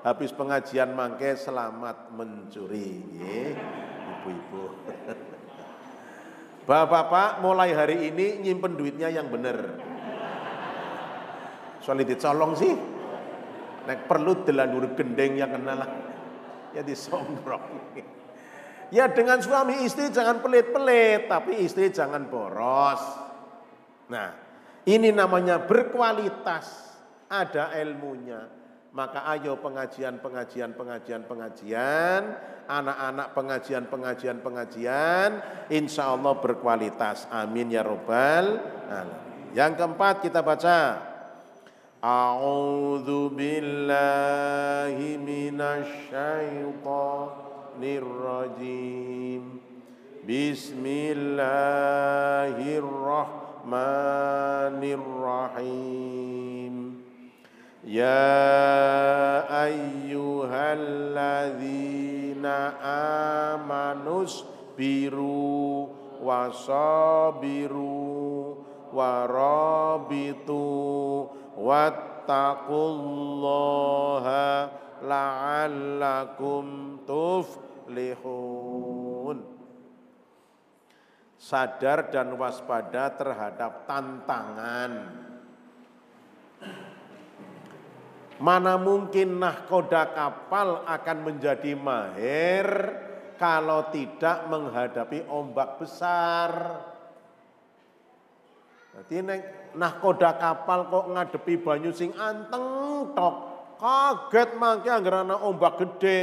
habis pengajian mangke selamat mencuri, ibu-ibu. Bapak-bapak mulai hari ini nyimpen duitnya yang benar. Soalnya dicolong sih. Nek perlu delanur gendeng yang kenal. Ya disombrong. Ya dengan suami istri jangan pelit-pelit. Tapi istri jangan boros. Nah Ini namanya berkualitas, ada ilmunya. Maka ayo pengajian, pengajian, pengajian, pengajian, anak-anak pengajian, pengajian, pengajian, insya Allah berkualitas. Amin ya robbal alamin. Yang keempat kita baca. A'udzu billahi minasyaitonir rajim. Bismillahirrahmanirrahim. Ya ayyuhalladzina amanus biru wasabiru warabitu wattaqullaha la'allakum tuflihun. Sadar dan waspada terhadap tantangan Mana mungkin nahkoda kapal akan menjadi mahir kalau tidak menghadapi ombak besar. Jadi nahkoda kapal kok ngadepi banyu sing anteng tok. Kaget mangke anggere ombak gede.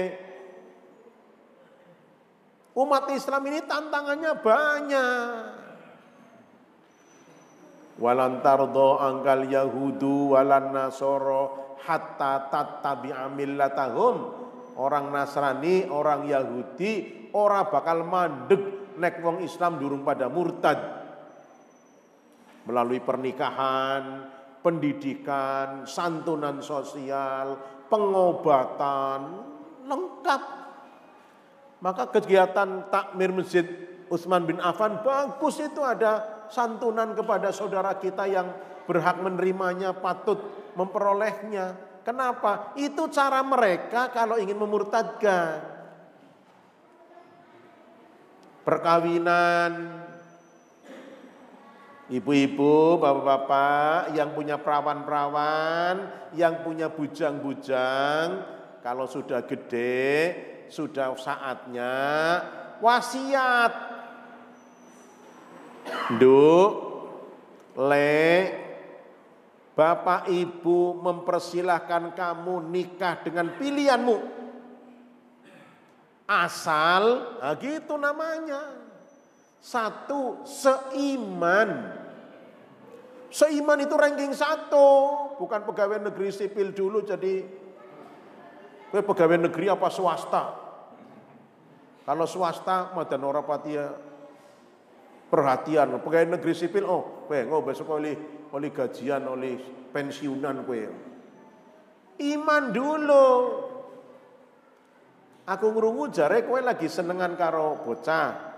Umat Islam ini tantangannya banyak. Walantardo angkal Yahudu walan Nasoro hatta tattabi'a millatahum. Orang Nasrani, orang Yahudi, orang bakal mandek nek wong Islam durung pada murtad. Melalui pernikahan, pendidikan, santunan sosial, pengobatan, lengkap. Maka kegiatan takmir Masjid Utsman bin Affan bagus itu ada santunan kepada saudara kita yang berhak menerimanya, patut memperolehnya. Kenapa? Itu cara mereka kalau ingin memurtadkan. Perkawinan, Ibu-ibu, bapak-bapak yang punya perawan-perawan, yang punya bujang-bujang, kalau sudah gede, sudah saatnya wasiat. Duk, le, Bapak Ibu mempersilahkan kamu nikah dengan pilihanmu. Asal, nah gitu namanya. Satu, seiman. Seiman itu ranking satu. Bukan pegawai negeri sipil dulu jadi pegawai negeri apa swasta? Kalau swasta, madan orang patia perhatian. Pegawai negeri sipil, oh, gue nggak besok oleh oleh gajian, oleh pensiunan kue. Iman dulu. Aku ngrungu jare kue lagi senengan karo bocah.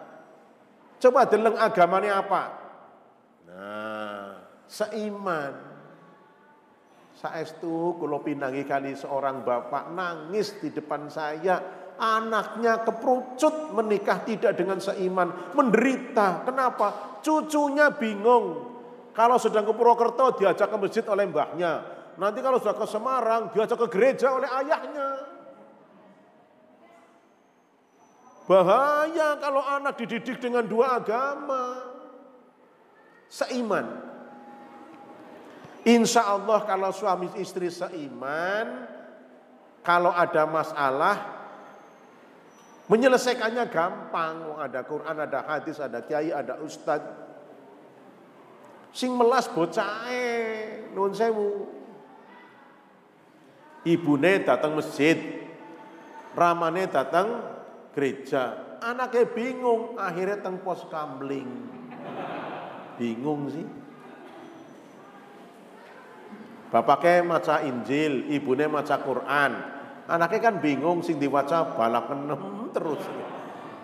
Coba deleng agamanya apa? Nah, seiman. Saestu kula pinangi kali seorang bapak nangis di depan saya, anaknya keperucut menikah tidak dengan seiman, menderita. Kenapa? Cucunya bingung, kalau sedang ke Purwokerto diajak ke masjid oleh mbahnya. Nanti kalau sudah ke Semarang diajak ke gereja oleh ayahnya. Bahaya kalau anak dididik dengan dua agama. Seiman. Insya Allah kalau suami istri seiman, kalau ada masalah, menyelesaikannya gampang. Ada Quran, ada hadis, ada kiai, ada ustadz Sing melas bocahe, nuwun sewu. Ibune datang masjid, ramane datang gereja. Anaknya bingung, akhirnya teng pos kamling. Bingung sih. Bapaknya maca Injil, ibunya maca Quran. Anaknya kan bingung sing diwaca balak enam terus.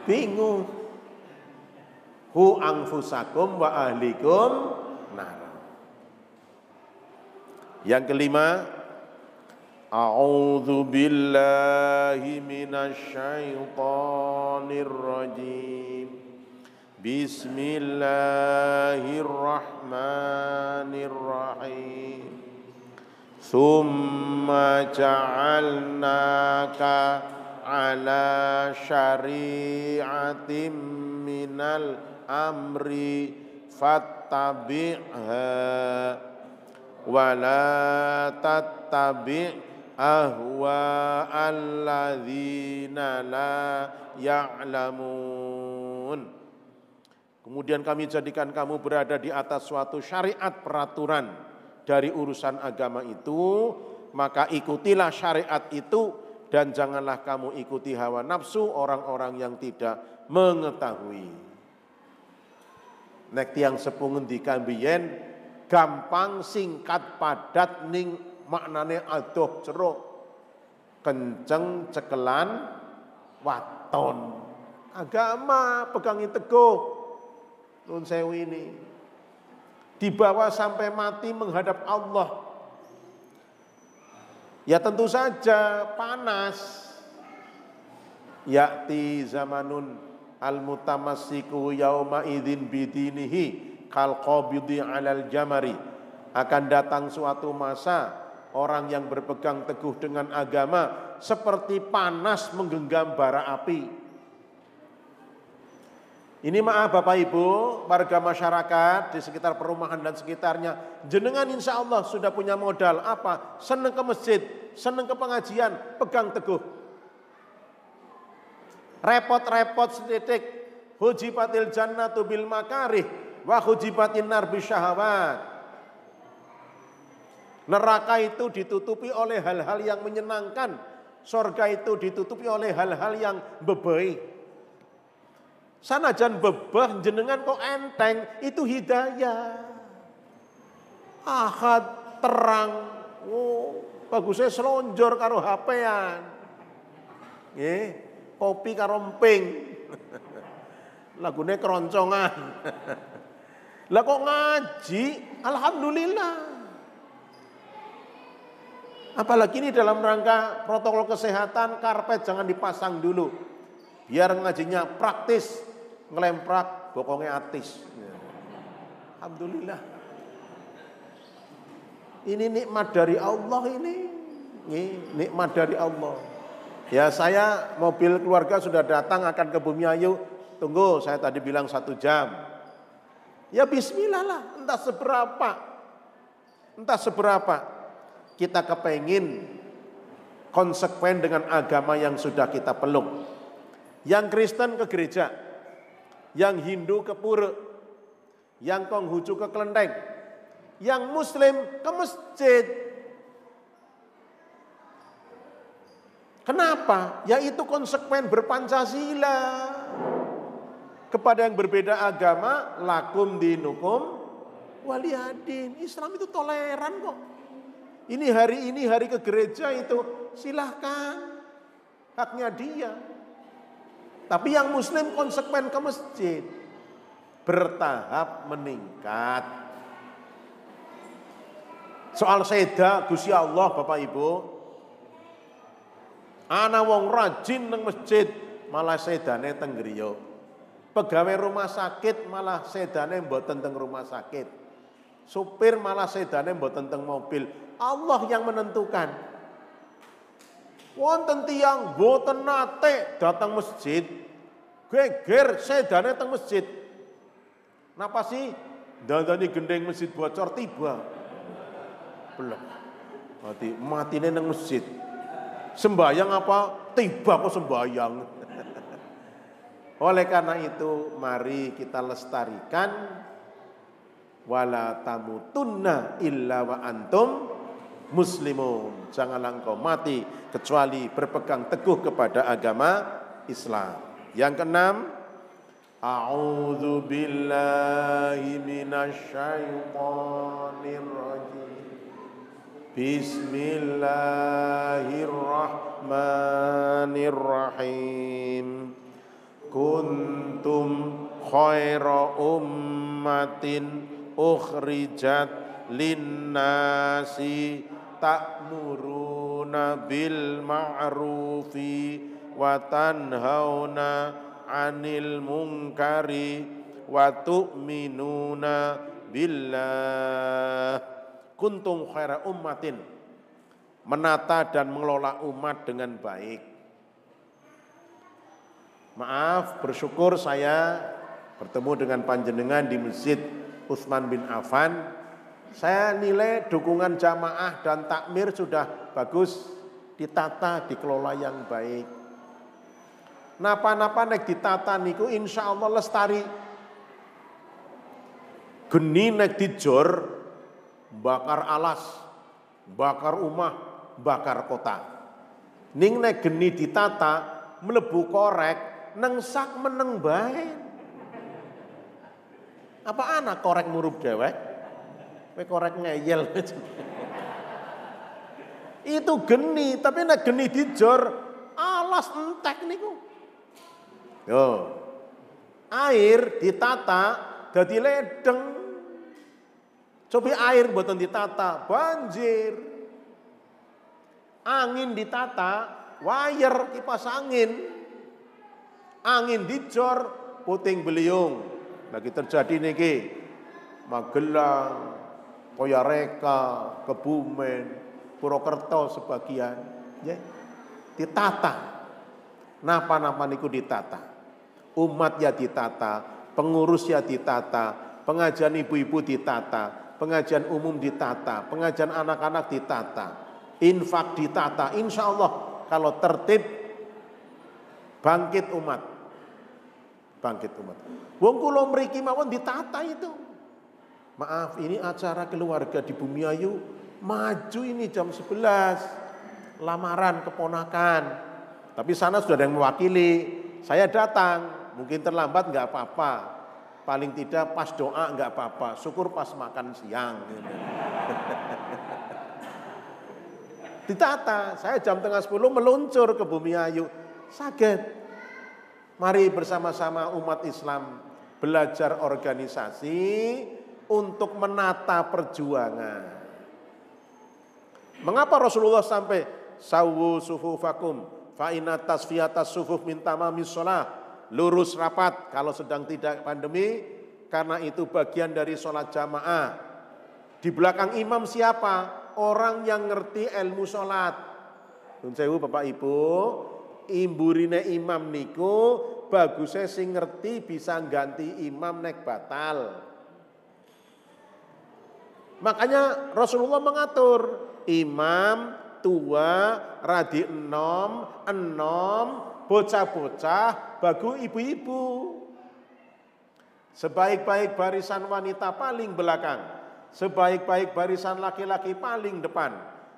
Bingung. Hu angfusakum wa ahlikum yang kelima, A'udzu billahi minasyaitonir rajim. Bismillahirrahmanirrahim. Thumma ja'alnaka ala syari'atim minal amri fat tattabi'ha wa la tattabi' ahwa alladzina la ya'lamun. Kemudian kami jadikan kamu berada di atas suatu syariat peraturan dari urusan agama itu, maka ikutilah syariat itu dan janganlah kamu ikuti hawa nafsu orang-orang yang tidak mengetahui. Nek tiang sepuh ngendikan biyen gampang singkat padat ning maknane adoh ceruk kenceng cekelan waton. Agama pegangi teguh. Nun sewu ini. Dibawa sampai mati menghadap Allah ya tentu saja panas. Yakti zamanun al mutamassiku yauma idzin bidinihi kal qabidi alal jamari. Akan datang suatu masa orang yang berpegang teguh dengan agama seperti panas menggenggam bara api ini maaf Bapak Ibu, warga masyarakat di sekitar perumahan dan sekitarnya. Jenengan insya Allah sudah punya modal apa? Seneng ke masjid, seneng ke pengajian, pegang teguh. Repot-repot sedikit. Hujibatil jannatu bil makarih wa hujibatin nar syahawat. Neraka itu ditutupi oleh hal-hal yang menyenangkan. Sorga itu ditutupi oleh hal-hal yang bebai. Sanajan bebah jenengan kok enteng itu hidayah. Ahad terang. Oh, bagusnya selonjor karo HP-an. Nggih kopi karo emping. Lagune keroncongan. Lah kok ngaji? Alhamdulillah. Apalagi ini dalam rangka protokol kesehatan, karpet jangan dipasang dulu. Biar ngajinya praktis, ngelemprak, bokongnya atis. Alhamdulillah. Ini nikmat dari Allah ini. Ini nikmat dari Allah. Ya saya mobil keluarga sudah datang akan ke Bumi Ayu. Tunggu saya tadi bilang satu jam. Ya bismillah lah entah seberapa. Entah seberapa kita kepengin konsekuen dengan agama yang sudah kita peluk. Yang Kristen ke gereja. Yang Hindu ke pura. Yang Konghucu ke kelenteng. Yang Muslim ke masjid Kenapa? Yaitu konsekuen berpancasila. Kepada yang berbeda agama, lakum dinukum waliyadin. Islam itu toleran kok. Ini hari ini hari ke gereja itu silahkan. Haknya dia. Tapi yang muslim konsekuen ke masjid. Bertahap meningkat. Soal seda Gusti Allah Bapak Ibu, Ana wong rajin nang masjid malah sedane teng griya. Pegawai rumah sakit malah sedane mboten teng rumah sakit. Supir malah sedane mboten teng mobil. Allah yang menentukan. Wonten tiyang mboten nate datang masjid. Geger sedane teng masjid. Napa sih? Dandani gendeng masjid bocor tiba. Belum. Mati matine nang masjid. Sembayang apa? Tiba kok sembayang. Oleh karena itu mari kita lestarikan wala tamutunna illa wa antum muslimun. Janganlah engkau mati kecuali berpegang teguh kepada agama Islam. Yang keenam, A'udzu billahi rajim. Bismillahirrahmanirrahim Kuntum khaira ummatin ukhrijat linnasi ta'muruna bil ma'rufi wa tanhauna 'anil munkari wa tu'minuna billah. Kuntum khaira ummatin. Menata dan mengelola umat dengan baik. Maaf, bersyukur saya bertemu dengan panjenengan di masjid Utsman bin Affan, saya nilai dukungan jamaah dan takmir sudah bagus, ditata, dikelola yang baik. Napa-napa nek ditata niku insya Allah lestari. Geni nek dijor, bakar alas, bakar rumah, bakar kota. Ning nek geni ditata, melebu korek, nengsak meneng baik. Apa anak korek murup dewek? Korek ngeyel. Itu geni, tapi nek geni dijor alas entek niku. Yo. Air ditata jadi ledeng. Coba air buatan ditata, banjir. Angin ditata, wire kipas angin. Angin dijor, puting beliung lagi terjadi niki Magelang, Toyareka, Kebumen, Purwokerto sebagian, ya, ditata. Napa-napa niku ditata. Umat ya ditata, pengurus ya ditata, pengajian ibu-ibu ditata, pengajian umum ditata, pengajian anak-anak ditata, infak ditata. Insya Allah kalau tertib bangkit umat bangkit umat. Wong kula mriki mawon ditata itu. Maaf, ini acara keluarga di Bumi Ayu maju ini jam 11 lamaran keponakan. Tapi sana sudah ada yang mewakili. Saya datang, mungkin terlambat nggak apa-apa. Paling tidak pas doa nggak apa-apa. Syukur pas makan siang. Ditata, saya jam tengah 10 meluncur ke Bumi Ayu. Sakit, Mari bersama-sama umat Islam belajar organisasi untuk menata perjuangan. Mengapa Rasulullah sampai sawu sufufakum fa inna tasfiyatas sufuf min tamamis shalah lurus rapat kalau sedang tidak pandemi karena itu bagian dari sholat jamaah. Di belakang imam siapa? Orang yang ngerti ilmu sholat. Nun Bapak Ibu, imburine imam niku bagusnya sing ngerti bisa ganti imam nek batal. Makanya Rasulullah mengatur imam tua radi enom enom bocah-bocah bagu ibu-ibu. Sebaik-baik barisan wanita paling belakang, sebaik-baik barisan laki-laki paling depan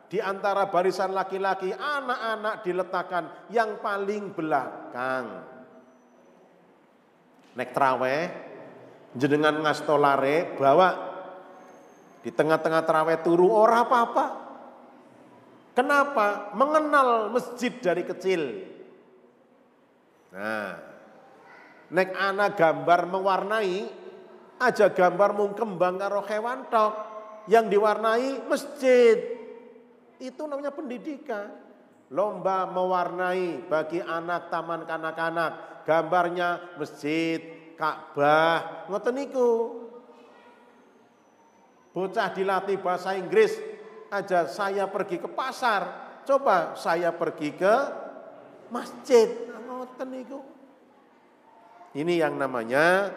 di antara barisan laki-laki, anak-anak diletakkan yang paling belakang. Nek traweh, jenengan ngastolare bawa di tengah-tengah traweh turu ora apa-apa. Kenapa? Mengenal masjid dari kecil. Nah, nek anak gambar mewarnai, aja gambar mung kembang karo hewan tok yang diwarnai masjid. Itu namanya pendidikan. Lomba mewarnai bagi anak taman kanak-kanak. Gambarnya masjid, Ka'bah, ngoten niku. Bocah dilatih bahasa Inggris aja saya pergi ke pasar, coba saya pergi ke masjid. Nah. Ini yang namanya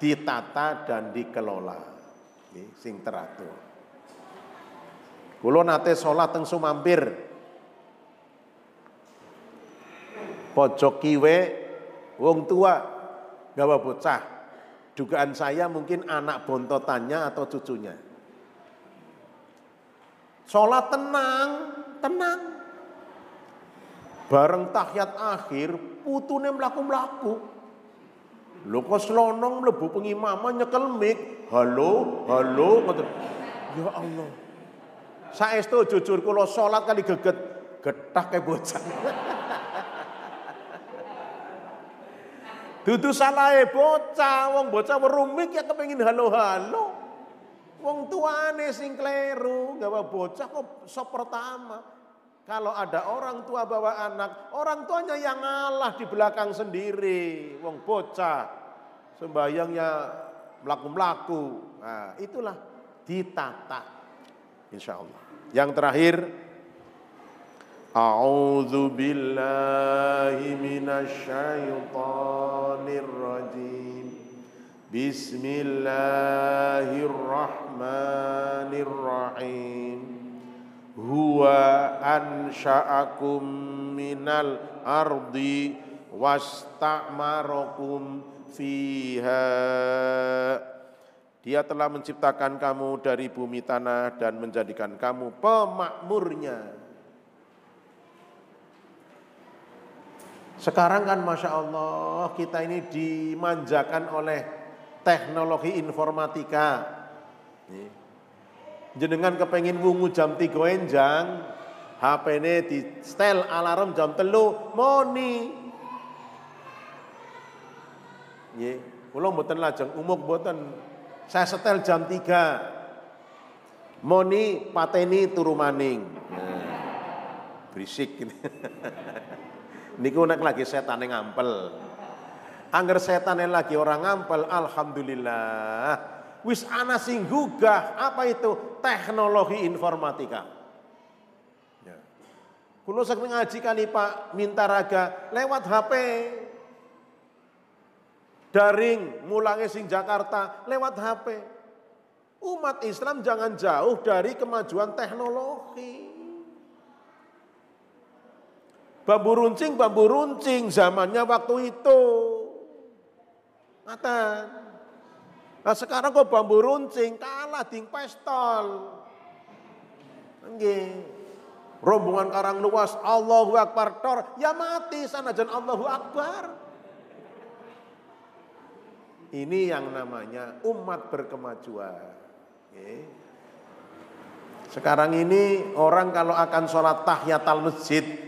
ditata dan dikelola. Sing teratur. Kulo nate sholat teng Sumampir. Pojok kiwe wong tua gawa bocah. Dugaan saya mungkin anak bontotannya atau cucunya. Sholat tenang, tenang. Bareng tahiyat akhir, putune melaku-melaku. Lho kok selonong mlebu pengimaman nyekel mik. Halo, halo. Ya Allah. Saestu jujur kula salat kali geget getah kayak bocah. Dudu salahe bocah, wong bocah werumik ya kepengin halo-halo. Wong tuane sing kleru, gawa bocah kok sop pertama. Kalau ada orang tua bawa anak, orang tuanya yang ngalah di belakang sendiri. Wong bocah, sembayangnya melaku-melaku. Nah, itulah ditata. Insya Allah. Yang terakhir A'udzu billahi minasyaitonir rajim Huwa ansha'akum minal ardi wasta'marakum fiha. Dia telah menciptakan kamu dari bumi tanah dan menjadikan kamu pemakmurnya. Sekarang kan Masya Allah kita ini dimanjakan oleh teknologi informatika. Jenengan kepengen wungu jam 3 enjang, HP ini di setel alarm jam telu, moni. Nggih, kula mboten lajeng umuk mboten. Saya setel jam 3. Moni pateni turu maning. Nah, berisik. Niku nek lagi setan ngampel. Angger setan yang lagi orang ngampel, alhamdulillah. Wis ana sing gugah, apa itu? Teknologi informatika. Ya. Kulo sering ngaji kali Pak minta raga lewat HP. Daring mulangnya sing Jakarta lewat HP. Umat Islam jangan jauh dari kemajuan teknologi. Bambu runcing, bambu runcing zamannya waktu itu. Ngatan. Nah sekarang kok bambu runcing kalah ding pestol. Nggih. Rombongan karang luas Allahu Akbar tor ya mati sana jan Allahu Akbar. Ini yang namanya umat berkemajuan. Sekarang ini orang kalau akan sholat tahiyatul masjid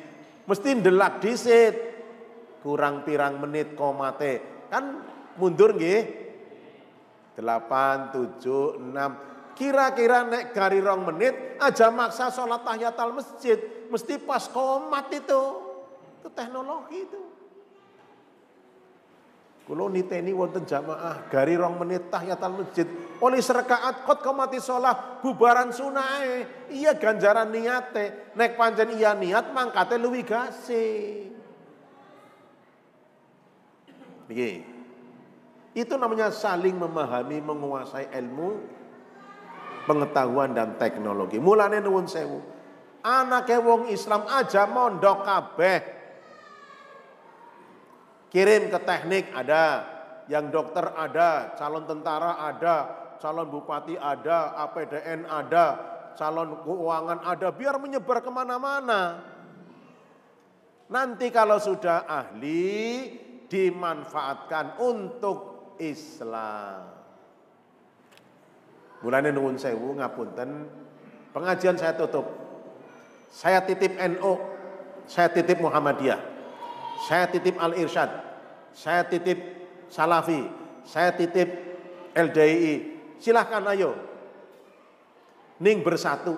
Mesti ndelak disit. Kurang pirang menit komate. Kan mundur nggih. 8, 7, 6. Kira-kira nek gari rong menit aja maksa sholat tahiyatul masjid. Mesti pas komat itu. Itu teknologi itu. Kulo niteni wonten jamaah gari rong menit tahiyatul masjid. Oleh serakaat kot komati sholat bubaran sunai. Iya ganjaran niate. Nek panjen iya niat mangkate luwi gasi. Niki. Itu namanya saling memahami, menguasai ilmu, pengetahuan dan teknologi. Mulane nuwun sewu. Anake wong Islam aja mondok kabeh Kirim ke teknik ada, yang dokter ada, calon tentara ada, calon bupati ada, APDN ada, calon keuangan ada, biar menyebar ke mana-mana. Nanti kalau sudah ahli, dimanfaatkan untuk Islam. Mulanya nuwun sewu ngapunten, pengajian saya tutup. Saya titip NU, saya titip Muhammadiyah saya titip Al-Irsyad, saya titip Salafi, saya titip LDI. Silahkan ayo. Ning bersatu.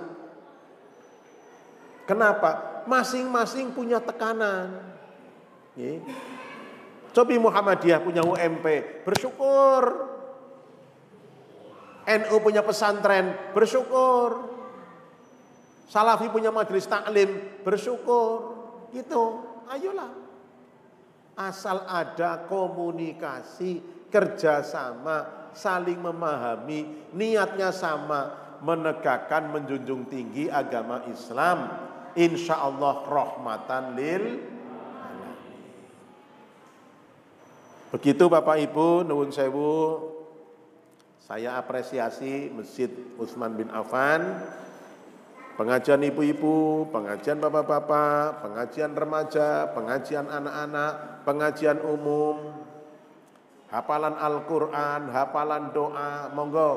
Kenapa? Masing-masing punya tekanan. Cobi Muhammadiyah punya UMP, bersyukur. NU punya pesantren, bersyukur. Salafi punya majelis taklim, bersyukur. Gitu, ayolah asal ada komunikasi, kerjasama, saling memahami, niatnya sama, menegakkan, menjunjung tinggi agama Islam. Insya Allah rahmatan lil Begitu Bapak Ibu, Nuwun Sewu, saya apresiasi Masjid Utsman bin Affan. Pengajian ibu-ibu, pengajian bapak-bapak, pengajian remaja, pengajian anak-anak, pengajian umum, hafalan Al-Quran, hafalan doa, monggo.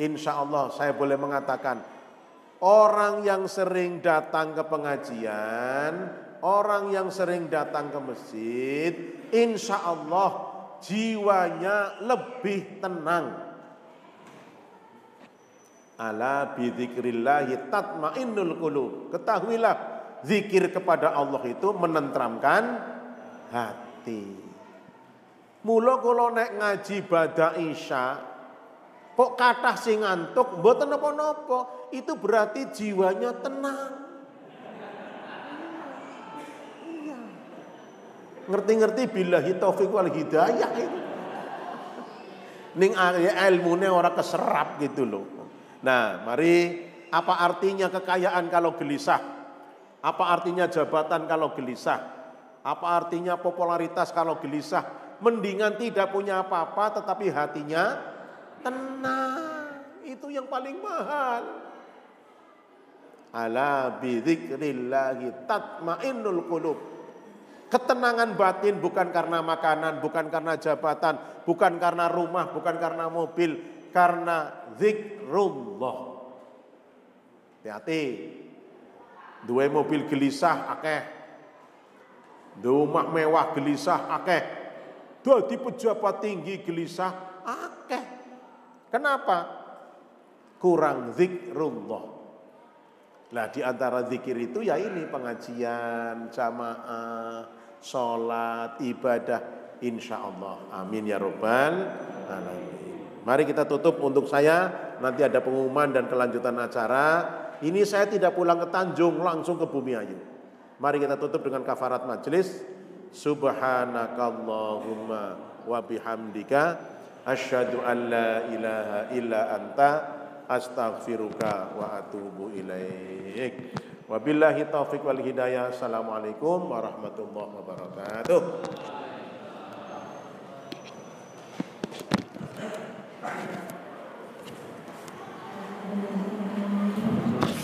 Insya Allah saya boleh mengatakan, orang yang sering datang ke pengajian, orang yang sering datang ke masjid, insya Allah jiwanya lebih tenang Ala bidzikrillahi tatmainnul qulub. Ketahuilah zikir kepada Allah itu menentramkan hati. Mula kula nek ngaji bada isya kok kathah sing ngantuk mboten napa-napa, itu berarti jiwanya tenang. Ngerti-ngerti billahi taufik wal hidayah itu. ning ilmune ora keserap gitu loh. Nah, mari apa artinya kekayaan kalau gelisah? Apa artinya jabatan kalau gelisah? Apa artinya popularitas kalau gelisah? Mendingan tidak punya apa-apa tetapi hatinya tenang. Itu yang paling mahal. Ala bidzikrillahi tatmainnul qulub. Ketenangan batin bukan karena makanan, bukan karena jabatan, bukan karena rumah, bukan karena mobil, karena zikrullah. Hati-hati. Dua mobil gelisah akeh. Dua rumah mewah gelisah akeh. Dua pejabat tinggi gelisah akeh. Kenapa? Kurang zikrullah. Nah di antara zikir itu ya ini pengajian, jamaah, sholat, ibadah, insya Allah. Amin ya robbal alamin. Mari kita tutup untuk saya, nanti ada pengumuman dan kelanjutan acara. Ini saya tidak pulang ke Tanjung, langsung ke Bumi Ayu. Mari kita tutup dengan kafarat majelis. Subhanakallahumma wa bihamdika asyhadu an la ilaha illa anta astaghfiruka wa atubu ilaik. Wabillahi taufik wal hidayah. Assalamualaikum warahmatullahi wabarakatuh. Thank you.